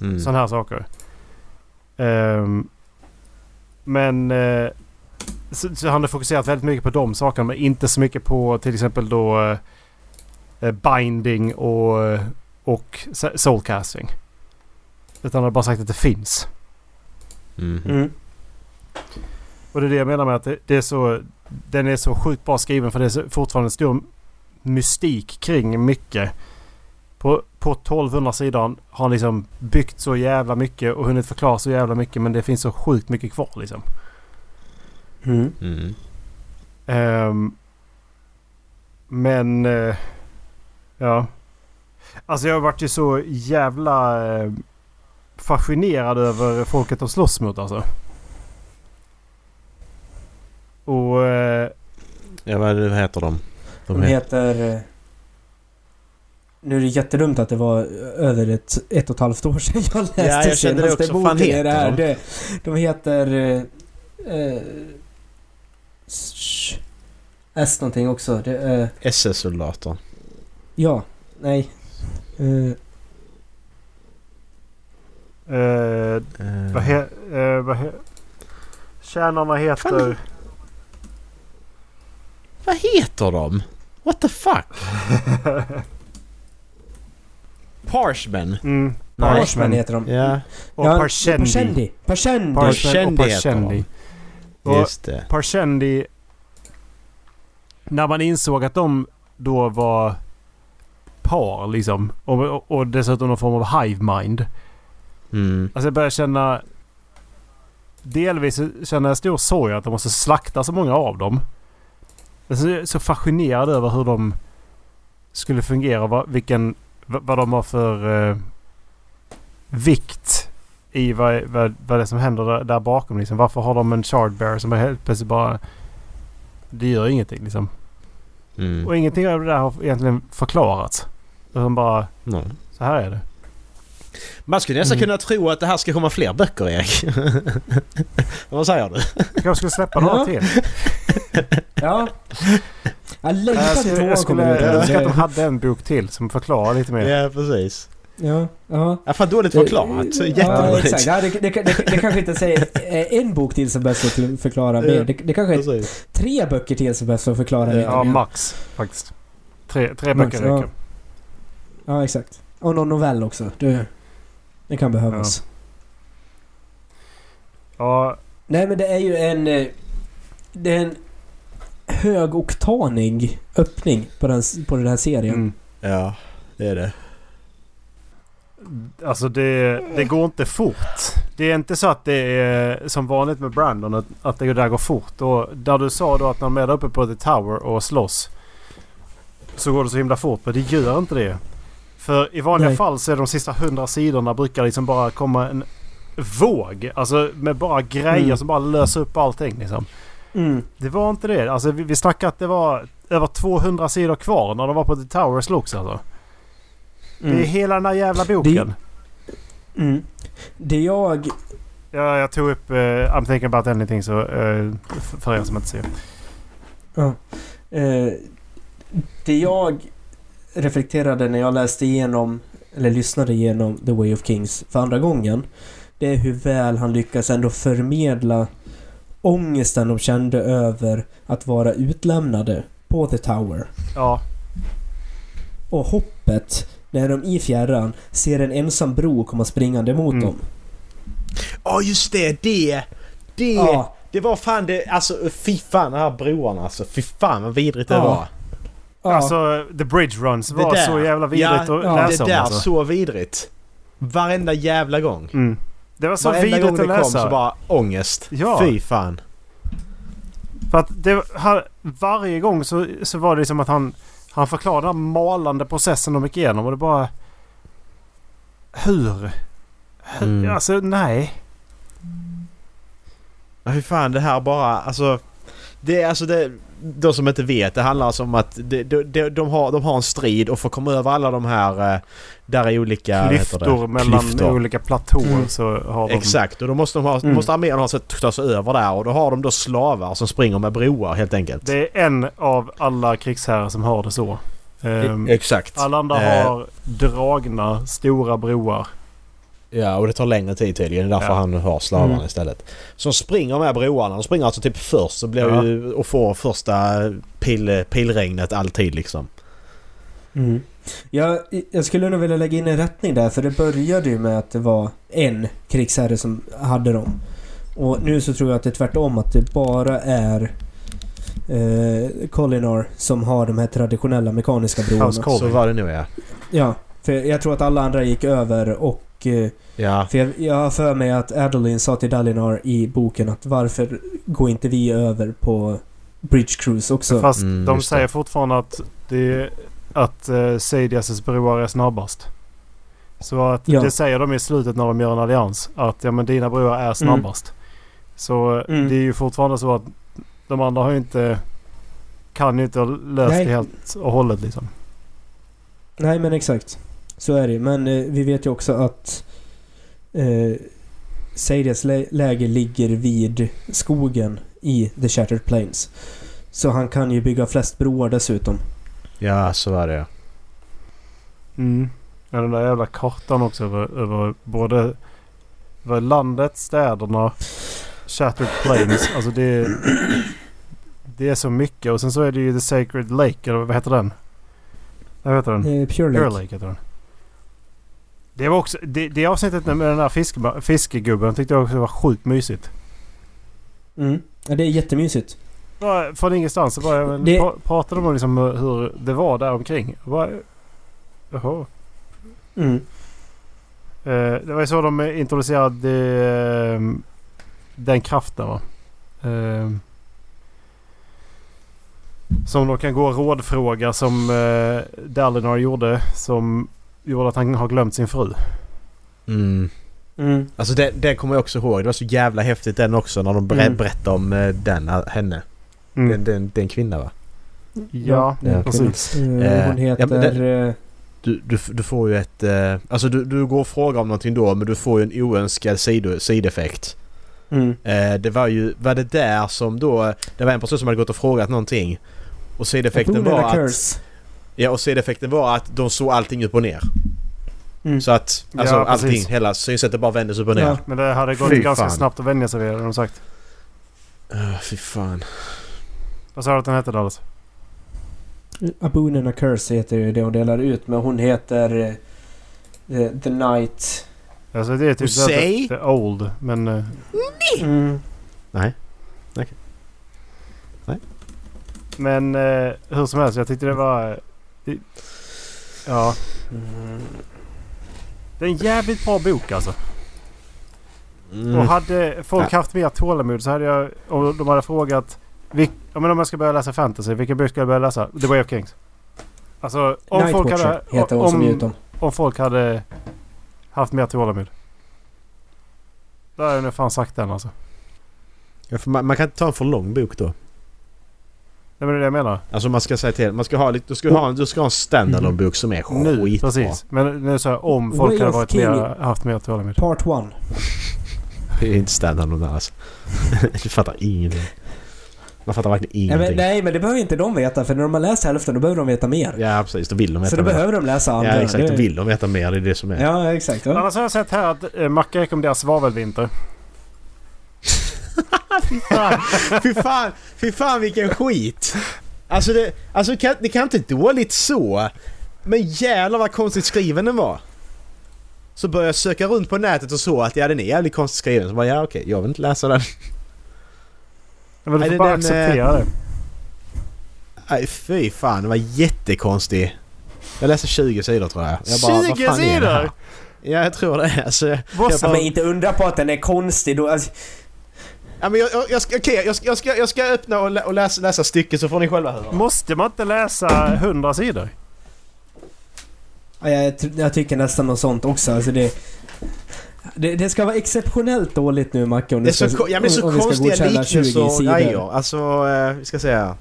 Mm. Sådana här saker. Ehm, men uh, så, så han har fokuserat väldigt mycket på de sakerna men inte så mycket på till exempel då eh, binding och, och soulcasting. Utan han har bara sagt att det finns. Mm. Mm. Och det är det jag menar med att det, det är så... Den är så sjukt bra skriven för det är så, fortfarande en stor mystik kring mycket. På, på 1200 sidor har han liksom byggt så jävla mycket och hunnit förklara så jävla mycket men det finns så sjukt mycket kvar liksom. Mm. Mm. Ehm, men... eh, ja. Alltså jag har varit ju så jävla eh, fascinerad över folket de slåss mot alltså. Och... eh, Ja vad vad heter de? De heter... eh, Nu är det jättedumt att det var över ett, ett och ett halvt år sedan jag läste Ja, jag kände det senaste också. Fan boken i heter det här. de? De heter... eh, eh, sh- S någonting också. Det är... SS-soldater. Ja. Nej. Eh, eh, Eh, vad he, eh, vad he, Tjänarna heter... Fan. Vad heter de? What the fuck? Parshmen? Mm, Parshmen. heter de. Ja, Och Ja, Parshendi. Parshendi. Parshendi. Parshendi heter Parshendi. de. Och- just det. Parshendi... När man insåg att de då var par liksom. Och, och, och dessutom någon form av hive mind. Mm. Alltså jag börjar känna... Delvis känner jag stor sorg att de måste slakta så många av dem. Alltså jag är så fascinerad över hur de skulle fungera. Vad, vilken, vad, de har för eh, vikt i vad, vad, vad det som händer där, där bakom. Liksom. Varför har de en shard bear som är helt plötsligt bara... Det gör ingenting liksom. Mm. Och ingenting av det där har egentligen förklarats. Utan bara No. så här är det. Man skulle nästan Mm. kunna tro att det här ska komma fler böcker Erik. Vad säger du? Jag skulle släppa några Ja. till. Ja. Jag längtar till jag, skulle, önskar att de hade en bok till som förklarar lite mer. Ja precis. Ja, ja. Ja, fan dåligt förklarat. Så Ja, Jättedåligt. exakt. Ja, det, det, det, det kanske inte säger eh, en bok till som behövs för att förklara mer. Det, det kanske är tre böcker till som behövs för att förklara mer. Ja, max faktiskt. Tre, tre Max, böcker ja. räcker. Ja, exakt. Och någon novell också. Det, det kan behövas. Ja, Nej, men det är ju en... eh, Det är en högoktanig öppning på den, på den här serien. mm. Ja, det är det. Alltså det, det går inte fort. Det är inte så att det är som vanligt med Brandon att, att det där går fort. Och där du sa då att när de är där uppe på The Tower och slåss. Så går det så himla fort. Men det gör inte det. För i vanliga Nej. fall så är de sista hundra sidorna brukar liksom bara komma en våg. Alltså med bara grejer Mm. som bara löser upp allting liksom. Mm. Det var inte det. Alltså vi, vi snackade att det var över 200 sidor kvar när de var på The Tower och slogs alltså. Det är Mm. hela den här jävla boken. Mm. Det jag... Ja, jag tog upp uh, I'm thinking about anything så uh, för er som inte ser. Ja. Eh, det jag reflekterade när jag läste igenom, eller lyssnade igenom The Way of Kings för andra gången. Det är hur väl han lyckas ändå förmedla ångesten de kände över att vara utlämnade på The Tower. Ja, Och hoppet när de i fjärran ser en ensam bro komma springande mot Mm. dem. Ja just det, det! Det! Ja, Det var fan det, alltså fy fan de här broarna alltså. Fy fan vad vidrigt det Ja. var. Ja. alltså The Bridge Runs Det var där. så jävla vidrigt Ja, att ja, läsa det där om alltså. så vidrigt. Varenda jävla gång. Mm. Det var så Varenda gång vidrigt det att kom så bara ångest. Ja. Fy fan. För att det, han, varje gång så, så var det som att han, han förklarade den här malande processen de gick igenom och det bara... Hur? Hur? Mm. Alltså nej. Ja, Fy fan det här bara alltså. Det är alltså det... De som inte vet, det handlar alltså om att de, de, de, de, har, de har en strid och att komma över alla de här... eh, Där är olika... vad heter det? Klyftor mellan Klyftor. olika platåer Mm. så har de... Exakt och då måste, de ha, Mm. måste armén ha att ta sig över där och då har de då slavar som springer med broar helt enkelt. Det är en av alla krigsherrar som har det så. Ehm, Exakt. alla andra Eh. har dragna stora broar. Ja och det tar längre tid tydligen. Det är därför Ja. han har slavarna Mm. istället. Som springer med broarna. De springer alltså typ först så blir Ja. ju, och får första pil, pilregnet alltid liksom. Mm. Jag, jag skulle nog vilja lägga in en rättning där för det började ju med att det var en krigsherre som hade dem. Och nu så tror jag att det är tvärtom att det bara är eh, Colinar som har de här traditionella mekaniska broarna. Så var det nog ja. Ja, för jag tror att alla andra gick över och... Eh, Ja. för jag, jag har för mig att Adeline sa till Dalinar i boken att varför går inte vi över på Bridge Cruise också? Fast Mm, de säger det. fortfarande att, det, att uh, Sadias broar är snabbast. Så att Ja. det säger de i slutet när de gör en allians. Att ja, men dina broar är snabbast. Så eh, Mm. det är ju fortfarande så att de andra har ju inte... Kan ju inte ha löst Nej. det helt och hållet liksom. Nej men exakt. Så är det Men eh, vi vet ju också att eh, Sadias lä- läger ligger vid skogen i The Shattered Plains. Så han kan ju bygga flest broar dessutom. Ja så var det. Mm. Ja, den där jävla kartan också över, över både över landet, städerna, Shattered Plains. Alltså det, det är så mycket. Och sen så är det ju The Sacred Lake. Eller vad heter den? Vad heter den? Eh, Pure Lake. Pure Lake heter den. Det var också... Det, det avsnittet med den där fiske, fiskegubben tyckte jag också var sjukt mysigt. Mm. Ja, det är jättemysigt. Från ingenstans så bara Det- pra, pratade de om liksom hur det var där omkring. Jag Bara, jaha. Mm. Eh, det var ju så de introducerade eh, den kraften va. Eh, som de kan gå rådfråga som eh, Dalinar gjorde. Som gjorde att han har glömt sin fru. Mm. Mm. Alltså det, det kommer jag också ihåg. Det var så jävla häftigt den också när de ber- Mm. berättade om eh, den, eh, henne. Mm. Den, den, den kvinna va? Ja, det är precis. Eh, hon ja, heter... eh, Du, du, du får ju ett... Alltså du, du går och frågar om någonting då men du får ju en oönskad sido, sideffekt. Mm. Det var ju... Var det där som då... Det var en person som hade gått och frågat någonting. Och sideffekten var att... curse. Ja och sideffekten var att de såg allting upp och ner. Mm. Så att alltså Ja, precis. allting, hela synsättet bara vändes upp och ner. Ja. Men det hade gått Fy ganska fan. snabbt att vänja sig vid det, har de sagt. Uh, fy fan. Vad sa du att den hette Dallas? A Boon and a Curse heter ju det hon delar ut men hon heter eh, The, Night. Alltså det är typ säg- the, the Old, men... eh, Mm. Nej. Men eh, hur som helst, jag tyckte det var... Det, ja, Mm. det är en jävligt bra bok alltså. Mm. Och hade folk haft mer tålamod så hade jag... Och de hade frågat... Vilk, ja, men om jag ska börja läsa fantasy, vilken bok ska jag börja läsa? The Way of Kings. Alltså om folk hade... heter hon som Om, om folk hade haft mer tålamod. Då hade jag nog fan sagt den alltså. Ja, för man, man kan inte ta en för lång bok då. Nej men det är det jag menar. Alltså man ska säga till. Man ska ha lite... Du ska ha, du ska ha en standalone bok som är Nu, skitbra. precis. Men nu så här, om folk Way hade varit mer, haft mer tålamod. Part 1. Det är inte standalone alls. du fattar ingenting. Man fattar verkligen Nej ingenting. men, nej men det behöver inte de veta för när de har läst hälften då behöver de veta mer. Ja precis, då vill de veta Så då mer. behöver de läsa andra. Ja exakt, Det- då vill de veta mer. Det är det som är. Ja exakt. Ja. Annars har jag sett här att eh, Macke rekommenderar svavelvinter. fy fan, fy fan, fy fan vilken skit! Alltså det, alltså det kan, det kan inte dåligt så. Men jävlar vad konstigt skriven den var. Så började jag söka runt på nätet och så att ja den är jävligt konstigt skriven. Så bara ja okej, jag vill inte läsa den. Men du får bara den, acceptera det. Nej fy fan, det var jättekonstig. Jag läste 20 sidor tror jag. jag 20 det här? sidor? Ja jag tror det. Alltså, jag bara, men inte undra på att den är konstig då. Alltså, ja, men jag, jag, jag, ska, okej, jag, ska, jag, ska, jag ska öppna och, lä, och läsa, läsa stycket så får ni själva höra. Måste man inte läsa 100 sidor? ja, jag, jag tycker nästan något sånt också. Alltså det, det, det ska vara exceptionellt dåligt nu Macke om du ska, ja, men så om vi ska konstiga godkänna 20 liknelser. sidor. Ja, ja, alltså, eh, vi ska säga.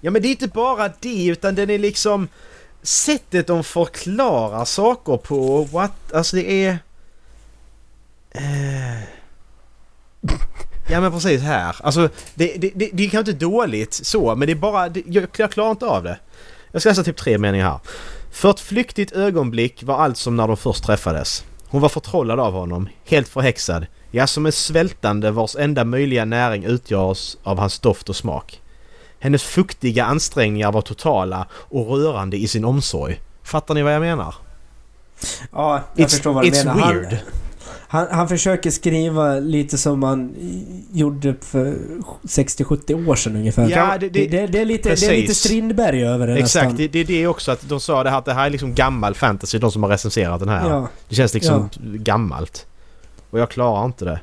Ja men det är inte bara det utan den är liksom sättet de förklarar saker på. What? Alltså det är... Eh, ja men precis här. Alltså det, det, det, det är kanske inte dåligt så men det är bara... Det, jag, jag klarar inte av det. Jag ska läsa typ tre meningar här. För ett flyktigt ögonblick var allt som när de först träffades. Hon var förtrollad av honom, helt förhäxad. Ja, som en svältande vars enda möjliga näring utgörs av hans doft och smak. Hennes fuktiga ansträngningar var totala och rörande i sin omsorg. Fattar ni vad jag menar? Ja, jag It's- förstår vad du it's menar. weird. Han, han, han försöker skriva lite som man gjorde för 60-70 år sedan ungefär. Ja, det- det- det, det, är lite, det är lite Strindberg över det Exakt, nästan. det, är det också att de sa det här att det här är liksom gammal fantasy, de som har recenserat den här. Ja. Det känns liksom gammalt. Och jag klarar inte det.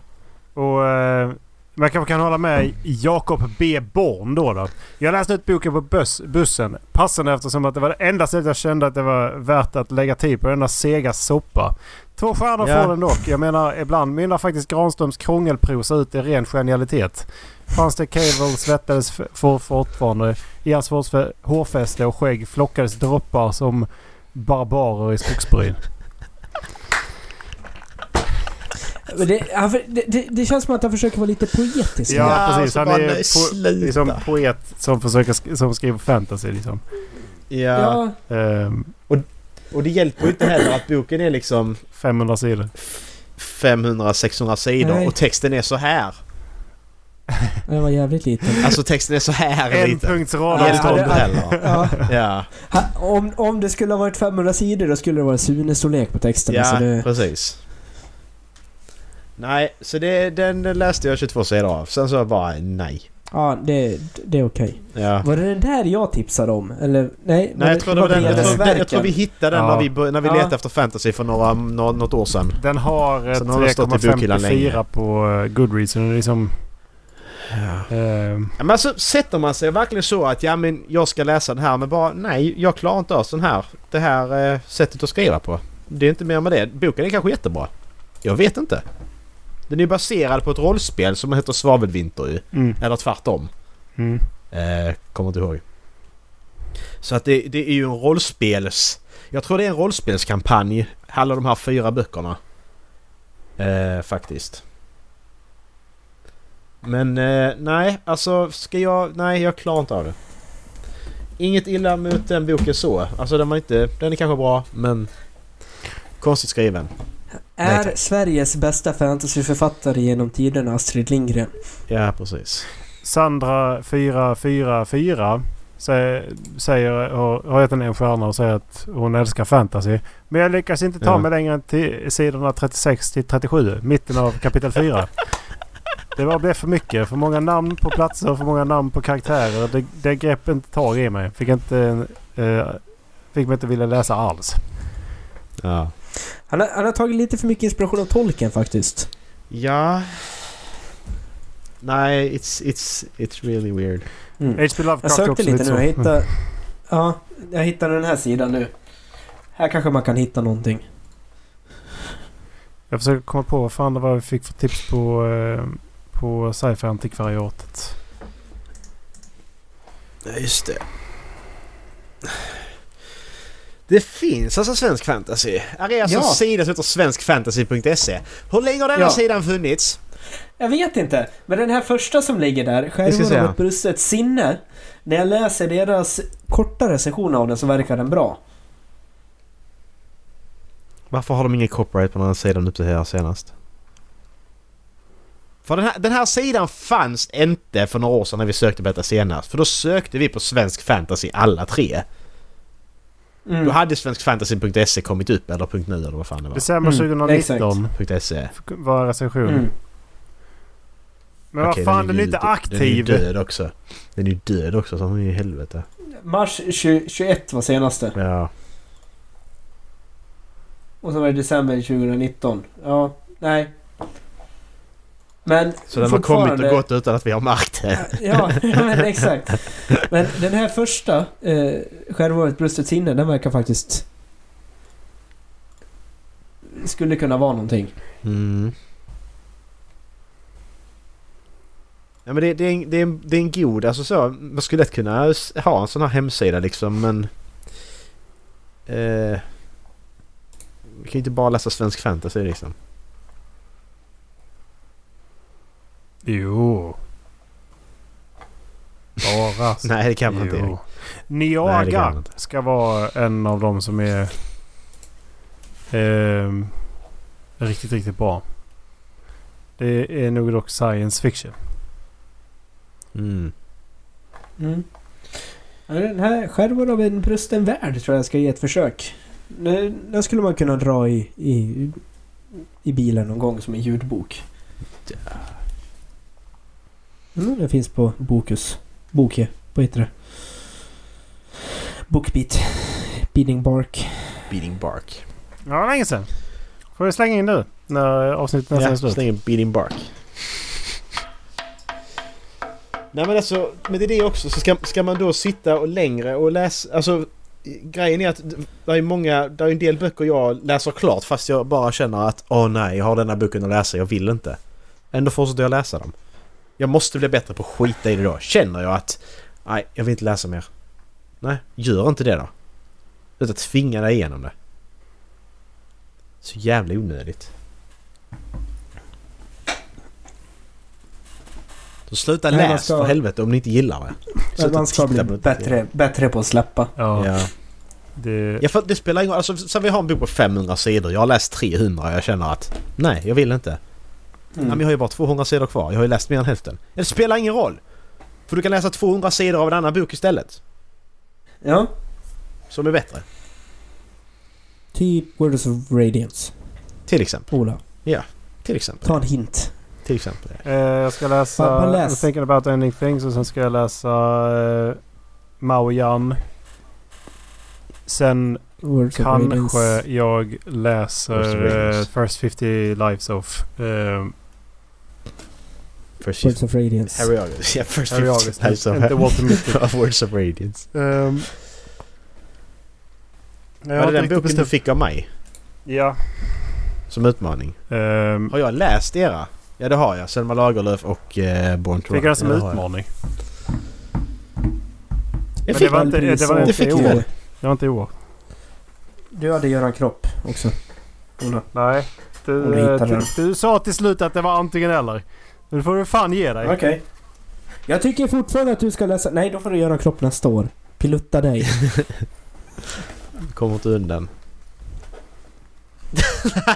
Och eh, man kanske kan hålla med Jakob B. Born då, då. Jag läste ut boken på buss, bussen. Passande eftersom att det var det enda sättet jag kände att det var värt att lägga tid på denna sega soppa. Två stjärnor Ja. får den dock. Jag menar ibland mynnar faktiskt Granströms krångelprosa ut i ren genialitet. Fanns det Cable svettades för fortfarande. I hans hårfä- hårfäste och skägg flockades droppar som barbarer i skogsbryn. Det, han, det, det, det känns som att han försöker vara lite poetisk. Ja, Ja, precis. så Han är po- liksom poet som, försöker sk- som skriver fantasy liksom. Ja. Ja, Ehm, Och det hjälper ju inte heller att boken är liksom 500 sidor. 500-600 sidor Nej. och texten är så här. den var jävligt liten. Alltså texten är så här En liten. punkts Ja, rad Helt ja, det- heller. Ja. Ja, Ha, om, om det skulle ha varit 500 sidor då skulle det vara Sune-storlek på texten. ja så det, precis. Nej, så det, den läste jag 22 sidor av. Sen så jag bara nej. Ja, det, det är okej. Ja. Var det den där jag tipsade om? Eller nej? Nej, jag tror, det var den, jag, tror, jag tror vi hittade den Ja. när vi, när vi Ja. letade efter fantasy för några, nå- något år sedan. Den har eh, Så den har stått i bokhyllan 3,54 länge. på eh, Goodreads. Den är liksom... Ja. Ja, Men alltså sätter man sig verkligen så att ja men jag ska läsa den här men bara nej jag klarar inte av sån här, det här eh, sättet att skriva på. Det är inte mer med det. Boken är kanske jättebra. Jag vet inte. Den är baserad på ett rollspel som heter Svavelvinter ju. mm, Eller tvärtom. mm. Eh, kommer inte ihåg. Så att det, det är ju en rollspels... Jag tror det är en rollspelskampanj, alla de här fyra böckerna. Eh, faktiskt. Men eh, nej, alltså ska jag... Nej, jag klarar inte av det. Inget illa mot den boken så. Alltså den var inte... Den är kanske bra, men... Konstigt skriven. Nej, Är tack. Sveriges bästa fantasyförfattare genom tiderna Astrid Lindgren? Ja, precis. Sandra 444 säger, säger, har, gett henne en stjärna och säger att hon älskar fantasy. Men jag lyckas inte ta Ja. mig längre än till sidorna 36 till 37. Mitten av kapitel 4. Det var blev för mycket. För många namn på platser, för många namn på karaktärer. Det, det grepp inte tag i mig. Fick inte... Eh, fick mig inte vilja läsa alls. Ja. Han har, han har tagit lite för mycket inspiration av tolken faktiskt. Ja... Nej, it's, it's, it's really weird. Mm. H.P. Lovecraft Jag sökte lite nu. Jag hittade... Ja, jag hittade den här sidan nu. Här kanske man kan hitta någonting. Jag försöker komma på vad fan det var vi fick för tips på, eh, på sci-fi antikvariatet. Ja, just det. Det finns alltså svensk fantasy. Här är alltså Ja. en sida som heter svenskfantasy.se. Hur länge har denna Ja. sidan funnits? Jag vet inte. Men den här första som ligger där, Skärvor av ett brustet sinne. När jag läser deras kortare session av den så verkar den bra. Varför har de ingen copyright på den här sidan upp till här senast? För den här, den här sidan fanns inte för några år sedan när vi sökte på detta senast. För då sökte vi på svensk fantasy alla tre. Mm. Då hade svenskfantasy.se kommit upp eller .nu eller vad fan det var. December Mm, 2019 .se. var recension. Mm. Men vad fan, den är ju inte dö- Den är ju aktiv. död också. Den är ju död också, ju i helvete. Mars 20, 21 var senaste. Ja. Och så var det december 2019. Ja, nej. Men Så den har kommit och gått utan att vi har märkt det. Ja, ja, men exakt. Men den här första, eh, ett brustet sinne, den verkar faktiskt... Skulle kunna vara någonting. Mm. Ja men det, det, är en, det, är en, det är en god, alltså så, man skulle lätt kunna ha en sån här hemsida liksom men... Eh, vi kan ju inte bara läsa svensk fantasy liksom. Jo. Bara. Nej det kan man inte Erik. Jo. Nej, kan Niaga inte. ska vara en av de som är ehm, riktigt, riktigt bra. Det är nog dock science fiction. Mm. Mm. Ja, Den här Skärvor av en brusten värld tror jag ska ge ett försök. Den skulle man kunna dra i, i, i bilen någon gång som en ljudbok. Mm, den finns på Bokus. Boke. Vad heter det? Bookbeat. Beating Bark. Beating bark. Ja, länge sedan. Får vi slänga in nu när avsnittet nästan är Ja, slut. släng en beating bark. Nej men alltså, men det är det också. Så ska, ska man då sitta och längre och läsa... Alltså grejen är att det är många... Det är en del böcker jag läser klart fast jag bara känner att åh nej, jag har denna boken att läsa, jag vill inte. Ändå fortsätter jag läsa dem. Jag måste bli bättre på att skita i det då. Känner jag att nej, jag vill inte läsa mer. Nej, gör inte det då. Utan tvinga dig igenom det. Så jävla onödigt. Så sluta Nej, läs ska- för helvete om ni inte gillar det. Sluta man ska bli på det. bättre, bättre på att släppa. Ja, Ja. Det, ja, för det spelar ingen roll. Alltså, så vi har en bok på 500 sidor. Jag har läst 300 och jag känner att nej, jag vill inte. Mm. Men jag har ju bara 200 sidor kvar. Jag har ju läst mer än hälften. Det spelar ingen roll. För du kan läsa 200 sidor av en annan bok istället. Ja, Som är bättre. typ Words of Radiance. Till exempel. Ola, Till exempel. ta en hint. Till exempel. eh, jag ska läsa Bara- bara läs. I'm thinking about ending things och sen ska jag läsa eh, Mao Yan. Sen Words kanske jag läser eh, First 50 Lives of eh, First Words of Radiance. Harry August. Ja, first Harry 50 August. Lives of, Inte Walter Mitty. of Words of Radiance. Jag Var det den boken du fick av mig? Ja. Som utmaning? Ehm, Har jag läst era? Ja det har jag. Selma Lagerlöf och eh, Born to fick jag den som Ja, utmaning? Jag Men fick det var inte, det var inte i år. det. Var inte i år. Du hade Göran Kropp också. Ola. Nej. Du, du eh, du, du sa till slut att det var antingen eller. Nu får du fan ge dig. Okej. Jag tycker fortfarande att du ska läsa... Nej, då får du göra kropp nästa år. Pilutta dig. Kommer inte undan.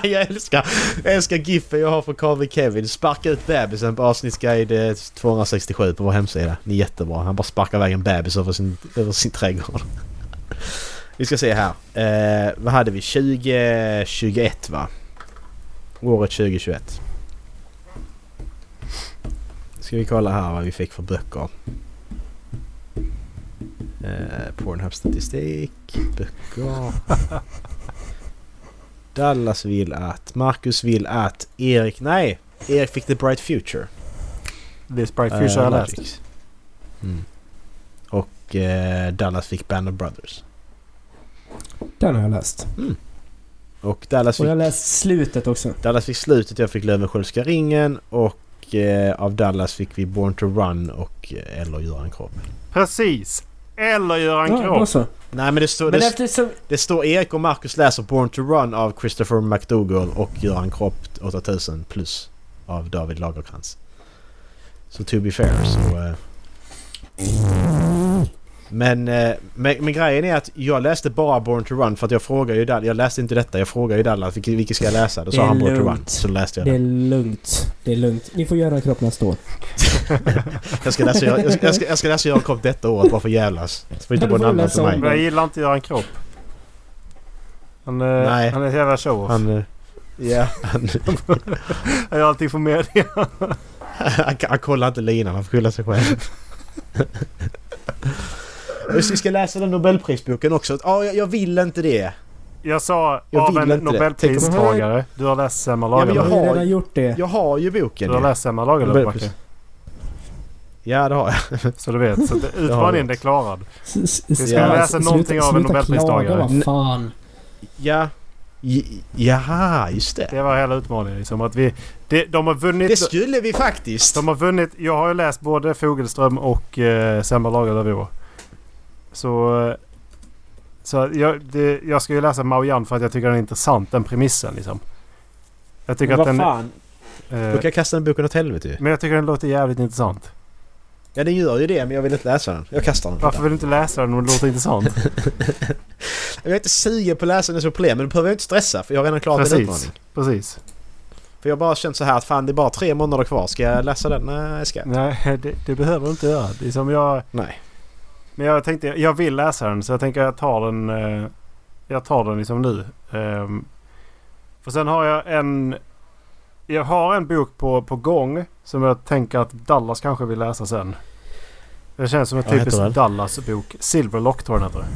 jag älskar, jag älskar giffen jag har från Carl Kevin. Sparka ut bebisen på avsnittsguide eh, 267 på vår hemsida. Det är jättebra. Han bara sparkar iväg en bebis över sin, över sin trädgård. Vi ska se här. Eh, vad hade vi? 2021 va? Året 2021. Ska vi kolla här vad vi fick för böcker. Eh, Pornhub-statistik. Böcker. Dallas vill att... Marcus vill att... Erik... Nej! Erik fick The Bright Future. This Bright Eh, Future har jag läst. Mm. Och eh, Dallas fick Band of Brothers. Den har jag läst. Och Dallas Och fick, jag läst slutet också. Dallas fick slutet, jag fick Löwenskiöldska ringen och eh, av Dallas fick vi Born to Run och eh, eller Göran Kropp. Precis! Eller Göran Ja, Kropp. så. Nej men det står, Men det, eftersom... det står Erik och Marcus läser Born to Run av Christopher McDougall och Göran Kropp 8000 plus av David Lagerkrans. Så to be fair så... Eh, men, eh, men, men grejen är att jag läste bara Born to Run för att jag frågade ju Dallas. Jag läste inte detta. Jag frågade ju Dallas vilket, vilket ska jag läsa? Då Det sa är han Born to Run. lugnt. Så läste jag Det är den. lugnt. Det är lugnt. Ni får göra kropp nästa år. Jag ska läsa, jag, jag, ska, jag ska läsa Göran Kropp detta året bara för att jävlas. Så får inte på en annan läsa till mig. Jag gillar inte Göran Kropp. Han, eh, Nej. han är ett jävla show-off. Han, eh, Ja, han, gör allting för media. han, han kollar inte linan. Han får skylla sig själv. Vi ska läsa den Nobelprisboken också. Ja, jag, jag vill inte det. Jag sa Jag av vill en inte det. Nobelpristagare. Du har läst Selma Ja, men Jag Lagerlöf. har redan gjort det. Jag har ju boken Du har läst Selma Lagerlöf. Macke. Ja, det har jag. Så du vet. Så utmaningen är klarad. Vi ska läsa någonting av en Nobelpristagare. Vad fan. Ja. J- Jaha, just det. Det var hela utmaningen. Liksom, att vi, det, de har vunnit... Det skulle vi faktiskt. De har vunnit... Jag har ju läst både Fogelström och eh, Selma Lagerlöf i år. Så... eh, Så jag, det, jag ska ju läsa Mao för att jag tycker den är intressant, den premissen liksom. Jag tycker Men att vad den... fan. Eh, Då kan jag kasta den boken åt helvete ju. men jag tycker den låter jävligt intressant. Ja, den gör ju det, men jag vill inte läsa den. Jag kastar den. Varför vill du inte läsa den om det låter intressant? Jag är inte sugen på att läsa den som problem, men då behöver jag inte stressa för jag har redan klarat en Precis. utmaning. Precis. För jag har bara känt så här att fan det är bara tre månader kvar. Ska jag läsa den? Nej, jag ska inte. Nej, det, det behöver du inte göra. Det är som jag... Nej. Men jag tänkte, jag vill läsa den så jag tänker jag tar den... Eh, jag tar den liksom nu. Ehm, för sen har jag en... Jag har en bok på, på gång som jag tänker att Dallas kanske vill läsa sen. Det känns som en typisk? Dallas-bok. Silverlock tror jag den heter.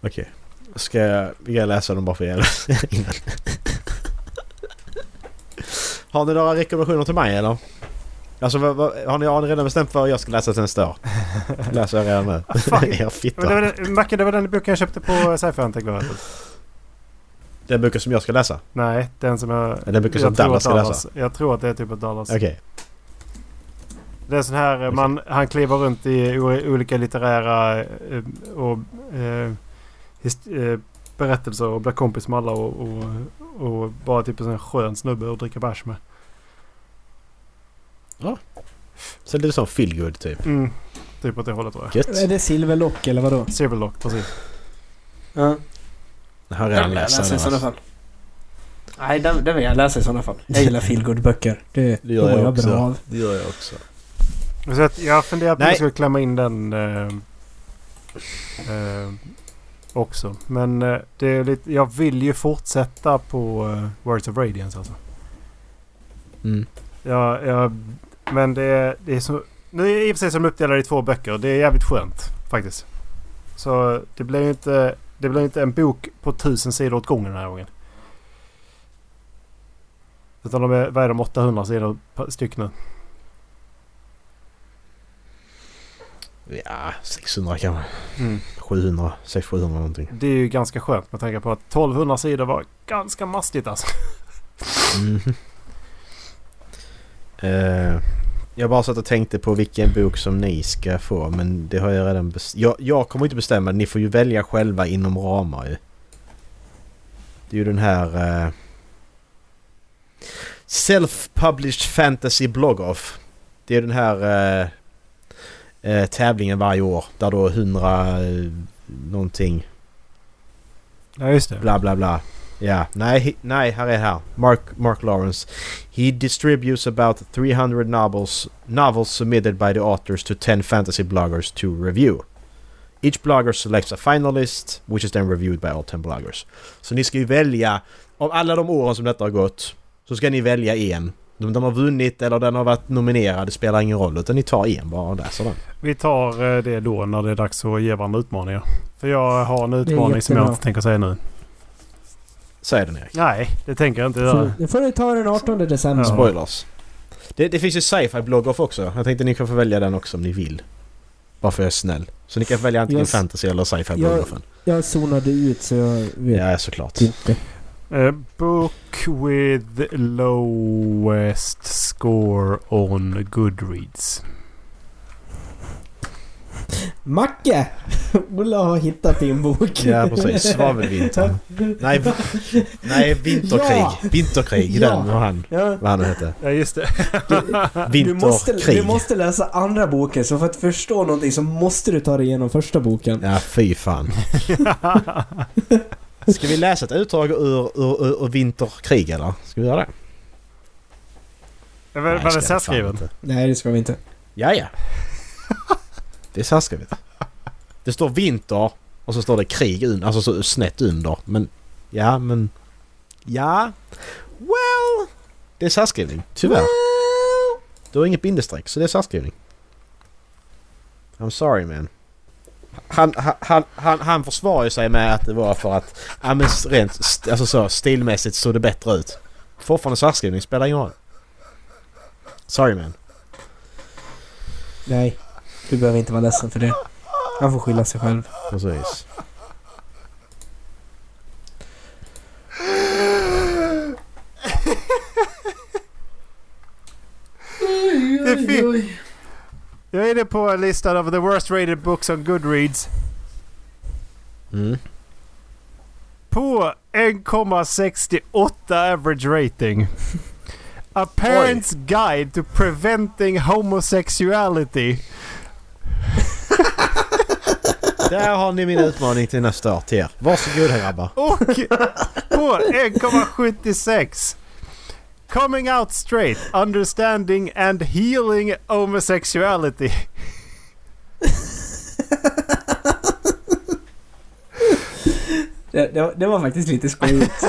Okej. Ska jag, jag läsa den bara för jag innan? Har ni några rekommendationer till mig eller? Alltså vad, vad, har, ni, har ni redan bestämt vad jag ska läsa till nästa år? Läser jag redan nu? fan. Er Men det fitta. var den, Macke, det var den boken jag köpte på sci-fi antikvariatet. Den boken som jag ska läsa? Nej, den som jag... Den boken som Dallas ska läsa? Jag tror att det är typ Dallas. Okej. Det är sån här, eh, man, han kliver runt i olika litterära eh, och, eh, his- eh, berättelser och blir kompis med alla och, och, och bara typ en sån skön snubbe att dricka bärs med. Så det är som feelgood typ. Mm, typ åt det hållet tror jag. Gött. Är det silverlock eller vadå? Silverlock, precis. Ja. Jag har redan Den vill jag läst läsa i sådana Alltså. fall. Nej, den, den vill jag läsa i sådana fall. Jag gillar feelgood-böcker. Det, Det gör jag jag bra också. av. Det gör jag också. Så att jag har funderat på om jag skulle klämma in den eh, eh, också. Men eh, det är lite, jag vill ju fortsätta på eh, Words of Radiance alltså. Mm. Ja, ja, men det, är- det är så... Nu är det i och för sig som uppdelade i två böcker. Det är jävligt skönt faktiskt. Så det blir inte, det blir inte en bok på tusen sidor åt gången den här gången. Utan de är, vad är de, 800 sidor styck nu? Ja, 600 kanske. Mm. 700, 600-700 någonting. Det är ju ganska skönt med tanke på att 1200 sidor var ganska mastigt alltså. Mhm. Eh, Jag bara satt och tänkte på vilken bok som ni ska få men det har jag redan bestämt. Jag, jag kommer inte bestämma. Ni får ju välja själva inom ramar ju. Det är ju den här... Uh, Self-published fantasy blog-off. Det är den här uh, uh, tävlingen varje år där då hundra någonting... Ja just det. Bla bla bla. Ja, nej, nej, här är här. Mark, Mark Lawrence. He distributes about 300 novels, novels submitted by the authors to 10 fantasy bloggers to review. Each blogger selects a finalist which is then reviewed by all 10 bloggers. Så ni ska ju välja, av alla de åren som detta har gått, så ska ni välja en. Om den har vunnit eller den har varit nominerad, det spelar ingen roll. Utan ni tar en bara och läser den. Vi tar eh, det då när det är dags att ge varandra utmaningar. För jag har en utmaning som jag inte tänker säga nu. Säg den Erik. Nej, det tänker jag inte göra. Det får ni ta den 18 december. Ja. Spoilers. Det, det finns ju sci-fi bloggoff också. Jag tänkte ni kan få välja den också om ni vill. Bara för jag är snäll. Så ni kan välja antingen Jag- fantasy eller sci-fi bloggoffen. Jag zonade ut så jag vet Ja, såklart. inte. Uh, book with lowest score on Goodreads. Macke! Ola har hittat din bok. Ja, precis. Svavelvintern. Nej, nej vinterkrig. Ja! Vinterkrig. Ja! Den var han. Ja, Vad han nu hette. Ja, just det. du, måste, Vinterkrig. du måste läsa andra boken, så för att förstå någonting så måste du ta dig igenom första boken. Ja, fy fan. Ska vi läsa ett utdrag ur, ur, ur, ur Vinterkrig eller? Ska vi göra det? Var, var det inte. Nej, det ska vi inte. Ja, ja. Det är särskrivet. Det står vinter och så står det krig un, alltså så snett under. Men ja, men... Ja. Well. Det är särskrivning. Tyvärr. Du har inget bindestreck så det är särskrivning. I'm sorry man. Han, han, han, han, han försvarar ju sig med att det var för att ja, men rent st- alltså så, stilmässigt såg det bättre ut. Fortfarande särskrivning, spelar ingen roll. Sorry man. Nej, du behöver inte vara ledsen för det. Han får skylla sig själv. Precis. Det jag är inne på listan of the worst rated books on Goodreads. Mm. På 1,68 average rating. A parent's guide to preventing homosexuality. Där har ni min utmaning till nästa år till er. Varsågoda grabbar. Och på 1,76. Coming out straight, understanding and healing homosexuality. Det, det, var- det var faktiskt lite skojigt.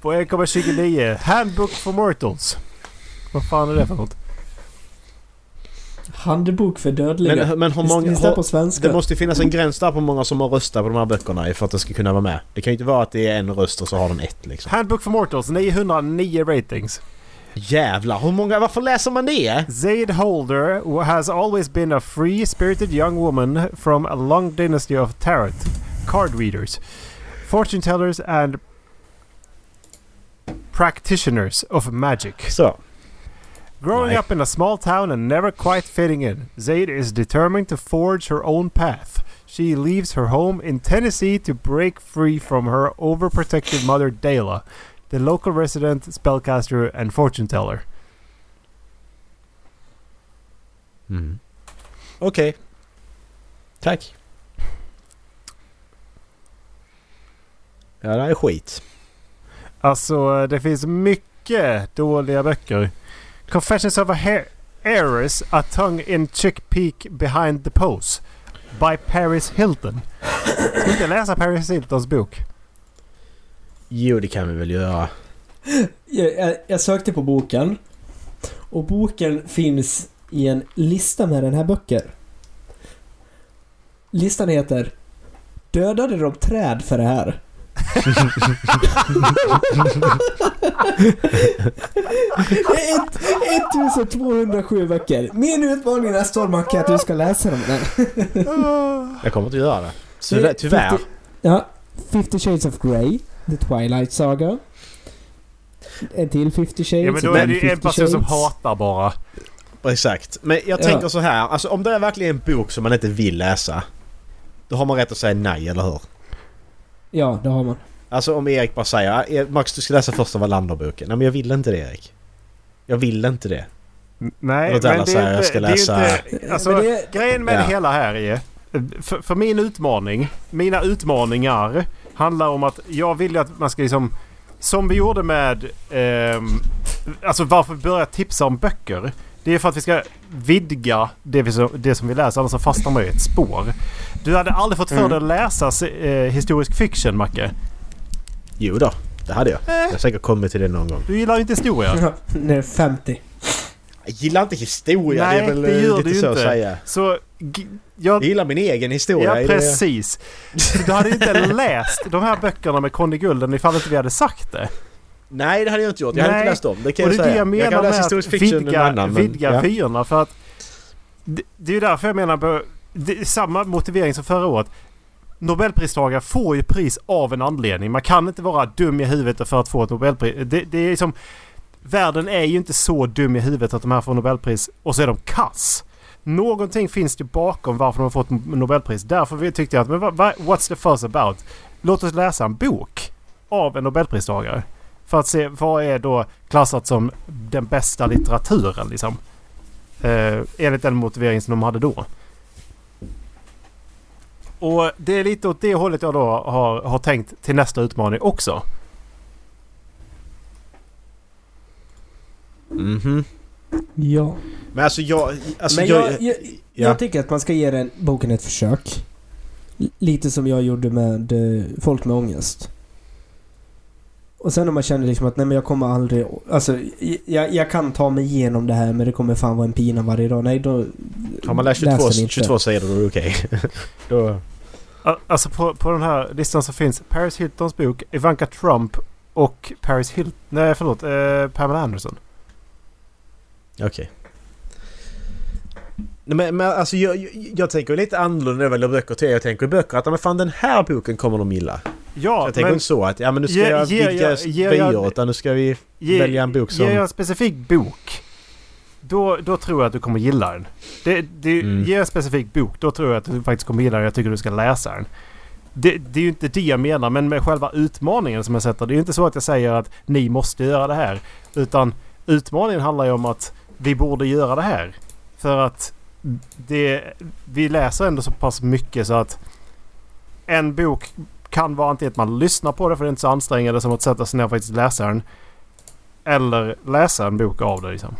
På 1,29. Handbook for Mortals. Vad fan är det för något? Handbok för dödliga. Men, men hur många... Är det på svenska? det måste ju finnas en gräns där på hur många som har röstat på de här böckerna för att det ska kunna vara med. Det kan ju inte vara att det är en röst och så har den ett liksom. Handbook for Mortals, 909 ratings. Jävlar, hur många... Varför läser man det? Zaid Holder has always been a free-spirited young woman from a long dynasty of tarot card readers, fortune tellers and practitioners of magic. Så. Growing Nej. up in a small town and never quite fitting in, Zaid is determined to forge her own path. She leaves her home in Tennessee to break free from her overprotective mother Dela, the local resident spellcaster and fortune teller. Mm. Okej. Tack. Ja, det här är skit. Alltså, det finns mycket dåliga böcker. Confessions of a Hair- Heiress, A tongue in chick peek behind the pose. By Paris Hilton. Ska inte läsa Paris Hiltons bok? Jo, det kan vi väl göra. Jag, jag, jag sökte på boken. Och boken finns i en lista med den här böcker. Listan heter Dödade de träd för det här? Ett- 1207 böcker. Min utmaning nästa år Macke är att du ska läsa dem. Jag kommer inte göra det. Tyvärr. tyvärr. 50, ja. 50 Shades of Grey. The Twilight Saga. En till 50 Shades. Ja men då är det ju en 50 person som hatar bara. Exakt. Men jag Ja. tänker så här. Alltså om det är verkligen en bok som man inte vill läsa. Då har man rätt att säga nej, eller hur? Ja, det har man. Alltså om Erik bara säger "Ah, eh, Max du ska läsa första Wallander-boken. Nej men jag vill inte det Erik. Jag vill inte det. Nej, Dallas men det säger, är jag inte... ska det är ju läsa- inte alltså, Men det, Grejen med Ja. det hela här är... För, för min utmaning, mina utmaningar handlar om att jag vill ju att man ska liksom... Som vi gjorde med... ehm, alltså varför vi börjar tipsa om böcker. Det är för att vi ska vidga det, vi, som- det som vi läser, annars så fastnar man i ett spår. Du hade aldrig fått för Mm. dig att läsa eh, historisk fiction, Macke. Jo då, det hade jag. Jag har säkert kommit till det någon gång. Du gillar ju inte historia. när 50. Jag gillar inte historia. Nej, det är väl det eh, gör lite du så inte. att säga. Så... Jag, Jag gillar min egen historia. Ja det- precis. Du hade inte läst de här böckerna med Conny Gulden ifall inte vi hade sagt det. Nej det hade jag inte gjort. Jag hade inte läst dem. Det kan Och jag det säga. det jag menar kan läsa historisk fiction vidga, annan. men- vidga ja. vyerna. För att det, det är ju därför jag menar på, det samma motivering som förra året. Nobelpristagare får ju pris av en anledning. Man kan inte vara dum i huvudet för att få ett Nobelpris. Det, det är som... Världen är ju inte så dum i huvudet att de här får Nobelpris och så är de kass. Någonting finns det bakom varför de har fått Nobelpris. Därför tyckte jag att men what's the fuss about? Låt oss läsa en bok av en Nobelpristagare. För att se vad är då klassat som den bästa litteraturen liksom. Eh, enligt den motivering som de hade då. Och det är lite åt det hållet jag då har, har tänkt till nästa utmaning också. Mhm. Ja. Men alltså jag... Alltså Men jag, jag, jag, ja. jag tycker att man ska ge den boken ett försök. L- Lite som jag gjorde med eh, Folk med ångest. Och sen om man känner liksom att nej men jag kommer aldrig... Alltså jag, jag kan ta mig igenom det här men det kommer fan vara en pina varje dag. Nej då... Har man läst läs 22, den inte. 22 sidor då är det okej. då... Al- Alltså på, på den här listan så finns Paris Hiltons bok, Ivanka Trump och Paris Hilton... Nej förlåt, eh, Pamela Anderson. Okej. Nej, Men, men alltså jag, jag, jag tänker lite annorlunda när jag väljer böcker till er. Jag tänker i böcker att men fan den här boken kommer de gilla. Ja, jag tänker men inte så att ja men nu ska Ge- jag vidga vyer utan nu ska vi ge, välja en bok som... Ger jag en specifik bok då, då tror jag att du kommer gilla den. Det, det, Mm. Ger jag en specifik bok då tror jag att du faktiskt kommer gilla den. Jag tycker du ska läsa den. Det, det är ju inte det jag menar men med själva utmaningen som jag sätter. Det är ju inte så att jag säger att ni måste göra det här. Utan utmaningen handlar ju om att vi borde göra det här. För att det, vi läser ändå så pass mycket så att en bok kan vara antingen att man lyssnar på det för det är inte så ansträngande som att sätta sig ner och faktiskt läsa den. Eller läsa en bok av det liksom.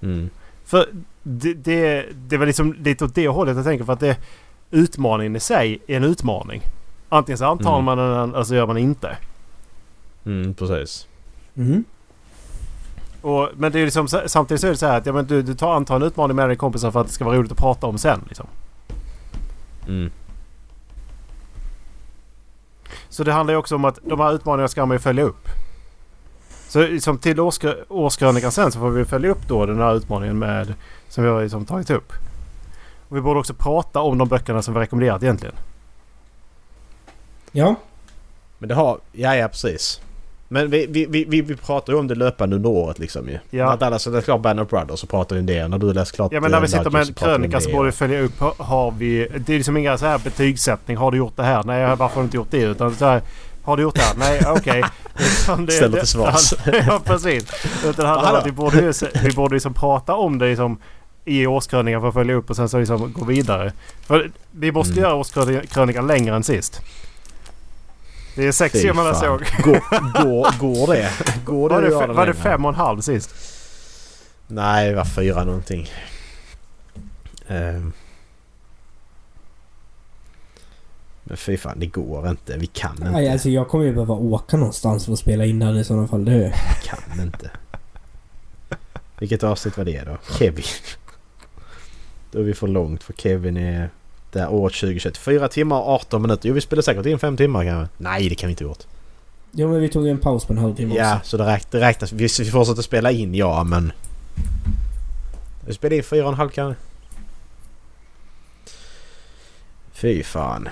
Mm. För det, det, det väl liksom lite åt det hållet jag tänker för att det utmaningen i sig är en utmaning. Antingen så antar Mm. man den eller så gör man inte. Mm, precis. Mm. Och, men det är liksom, samtidigt så är det så här att ja, men du, du tar antar en utmaning med dina kompisar för att det ska vara roligt att prata om sen. Liksom. Mm. Så det handlar ju också om att de här utmaningarna ska man ju följa upp. Så som till årskrö- årskrönikan sen så får vi följa upp då den här utmaningen med som vi har liksom tagit upp. Och vi borde också prata om de böckerna som vi rekommenderat egentligen. Ja. Men det har... Ja, ja precis. Men vi, vi, vi, vi, pratar ju om det löpande under året liksom ju. Ja. När alla så läst klart Band of Brothers så pratar vi om det. När du läst klart Ja men när vi eh, sitter med en krönika så borde vi följa upp. Har- vi... Det är liksom inga så här betygssättning. Har du gjort det här? Nej varför har du inte gjort det? Utan så här, har du gjort det här? Nej okej. Det- Ställer till svars. ja precis. Utan att vi borde ju vi borde liksom prata om det liksom i årskrönikan för att följa upp och sen så liksom gå vidare. För vi måste Mm. göra årskrönikan längre än sist. Det är sex man fan. såg. Går, går, går det? Går det Var det, den var det fem och en halv sist? Nej, det var fyra någonting. Ehm. Men fy fan, det går inte. Vi kan inte. Nej, alltså jag kommer ju behöva åka någonstans för att spela in den i sådana fall. Det kan inte. Vilket avsnitt var det då? Kevin. Då är vi för långt för Kevin är där år 2021. Fyra timmar och 18 minuter. Jo, vi spelar säkert in fem timmar kanske. Nej, det kan vi inte gjort. Ja men vi tog en paus på en halvtimme Ja, också. så det, räk, det räknas. Vi, vi fortsätter spela in, ja, men... Vi spelar in fyra och en halv kanske. Fy fan.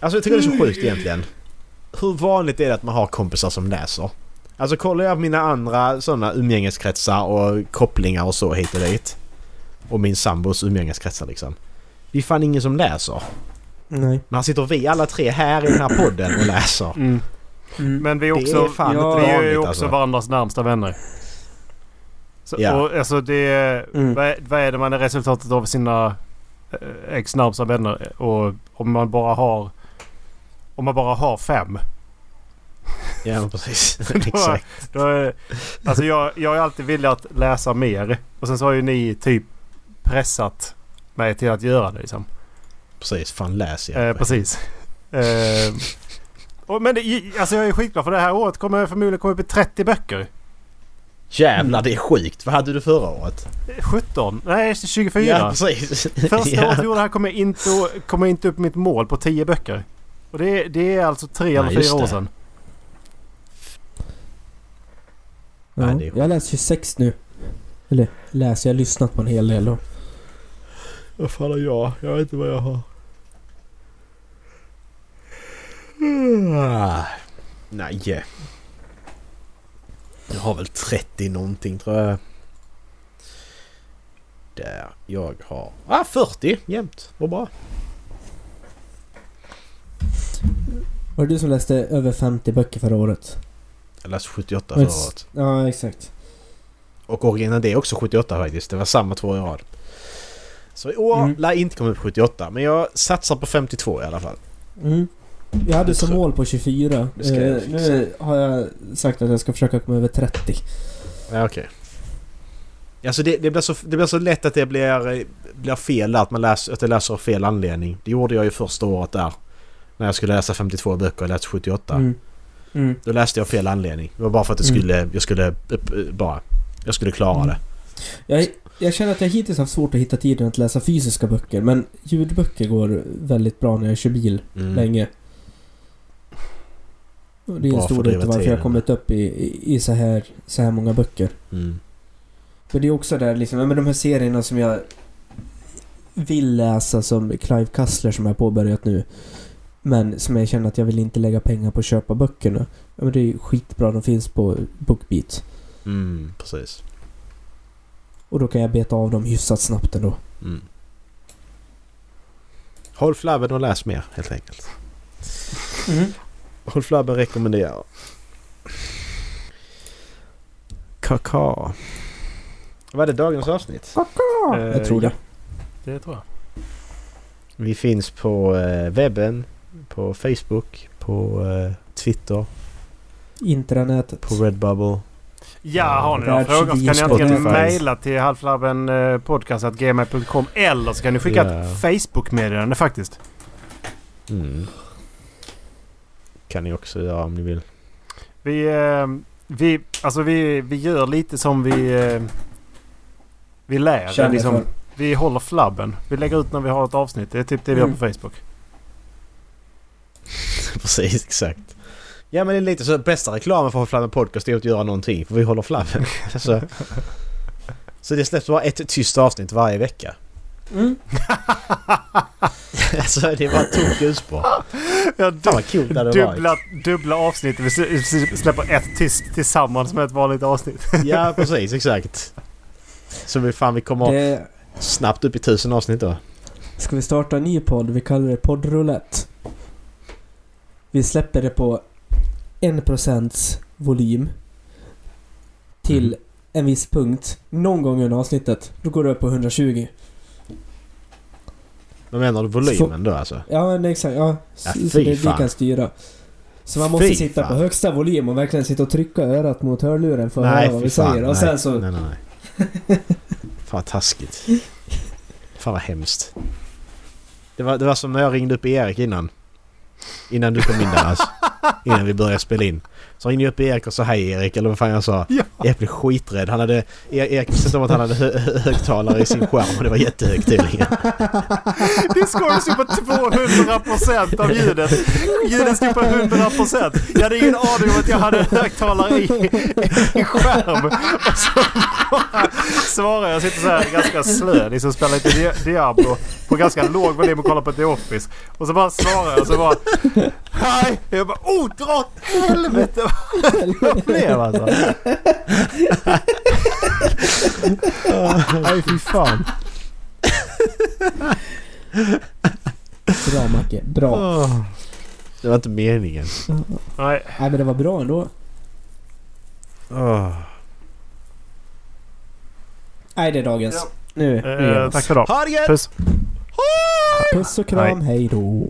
Alltså jag tycker det är så sjukt egentligen. Hur vanligt är det att man har kompisar som läser? Alltså kollar jag mina andra sådana umgängeskretsar och kopplingar och så hit och dit. Och min sambos umgängeskretsar liksom. Det är fan ingen som läser. Nej. Men här sitter vi alla tre här i den här podden och läser. Mm. Mm. Men vi är Det också, är fan ja, vi är ju också alltså. varandras närmsta vänner. Så, Ja. och, alltså det, Mm. vad, är, vad är det man är resultatet av sina eh, ex närmsta vänner? Och om man bara har... Om man bara har fem. Ja men precis. Exakt. Då är, alltså jag, jag är alltid att läsa mer. Och sen så har ju ni typ pressat mig till att göra det liksom. Precis. Fan läs jag. Eh, precis. Eh, och, men det, alltså jag är skitglad för det här året kommer jag förmodligen komma upp i 30 böcker. Jävlar det är sjukt. Vad hade du förra året? 17? Nej 24. Ja precis. Första ja. året vi gjorde det här kommer jag inte, kommer jag inte upp mitt mål på 10 böcker. Och det, det är alltså tre eller fyra år sedan. Ja, Nej, det är jag har läst 26 nu. Eller läst, jag har lyssnat på en hel del. Och, Vad fan har jag? Jag vet inte vad jag har. Ah, nej. Jag har väl 30 någonting tror jag. Där jag har... Ah 40 jämt. Vad bra. var det du som läste över 50 böcker förra året? Jag läste 78 Men- förra året. Ja, exakt. Och original det är också 78 faktiskt. Det var samma två i rad. Så i år Mm. lär inte komma upp 78 men jag satsar på 52 i alla fall. Mm. Jag hade Det som mål på 24. Det ska jag Eh, nu har jag sagt att jag ska försöka komma över 30. Ja, okej. Alltså det, det, blir så, det blir så lätt att det blir, blir fel att man läser, att jag läser av fel anledning. Det gjorde jag ju första året där. När jag skulle läsa 52 böcker och läste 78. Mm. Mm. Då läste jag fel anledning. Det var bara för att det Mm. skulle, jag skulle bara... Jag skulle klara Mm. det. Jag, jag känner att jag hittills haft svårt att hitta tiden att läsa fysiska böcker men ljudböcker går väldigt bra när jag kör bil Mm. länge. Och det är en stor del varför jag kommit upp i, i, i så, här, så här många böcker. Mm. För det är också där liksom, men de här serierna som jag vill läsa som Clive Cussler som jag påbörjat nu. Men som jag känner att jag vill inte lägga pengar på att köpa böckerna. Men det är ju skitbra, de finns på Bookbeat. Mm, precis. Och då kan jag beta av dem hyfsat snabbt ändå. Mm. Håll flabben och läs mer helt enkelt. Mm. Håll flabben rekommenderar. Kaka. Vad är det dagens avsnitt? Eh, Jag tror det. Det tror jag. Vi finns på eh, webben, på Facebook, på eh, Twitter, Intranätet. på Redbubble. Ja, har ni några frågor så kan ni antingen mejla till halvflabben eh, eller så kan ni skicka Ja. ett Facebook-meddelande faktiskt. Mm. Kan ni också göra om ni vill. Vi, eh, vi, alltså vi, vi gör lite som vi, eh, vi lär. Liksom, vi håller flabben. Vi lägger ut när vi har ett avsnitt. Det är typ det vi Mm. gör på Facebook. Precis, exakt. Ja men det är lite så bästa reklamen för flabben podcast är att göra någonting. För vi håller flabben. så, så det släpps bara ett tyst avsnitt varje vecka. Mm. alltså det är bara tomt ljusspår. Ja, Fan vad coolt det hade varit. dubbla, dubbla avsnitt. Vi släpper ett tyst tillsammans med ett vanligt avsnitt. Ja precis, exakt. Så vi fan vi kommer Det, snabbt upp i tusen avsnitt då. ska vi starta en ny podd? Vi kallar det poddroulette. Vi släpper det på 1% volym. Till Mm. en viss punkt. Någon gång under avsnittet. Då går det upp på 120. Vad menar du volymen då alltså? Ja, men exakt. Ja, Ja, så det vi kan styra. Så man måste Fy sitta fan. på högsta volym och verkligen sitta och trycka örat mot hörluren för att höra vad vi fan, säger. Och nej. sen så... Nej, nej, nej. Fan vad taskigt. Fan vad hemskt. Det var, det var som när jag ringde upp Erik innan. Innan du kom in där alltså. Innan vi började spela in. Så ringde jag upp Erik och sa hej Erik eller vad fan jag sa. Ja. Erik blev skiträdd. Han hade... Erik visste om att han hade hö hö- högtalare i sin skärm och det var jättehögt tydligen. Discord stod på 200% av ljudet. Ljudet stod på 100%. Jag hade ingen aning om att jag hade högtalare i, i skärm. Och så svarar jag. sitter så här ganska slö. Liksom spelar lite Di- Diablo på ganska låg volym och kollar på The Office. Och så bara svarar jag och så bara... Hej! Jag bara oh dra åt helvete blev alltså. Nej fy fan. Bra Macke, bra. Det var inte meningen. Nej. Nej men det var bra ändå. Åh. Nej det är dagens. Ja. Nu, nu Eh, tack för idag. Puss. Puss och kram, hej då.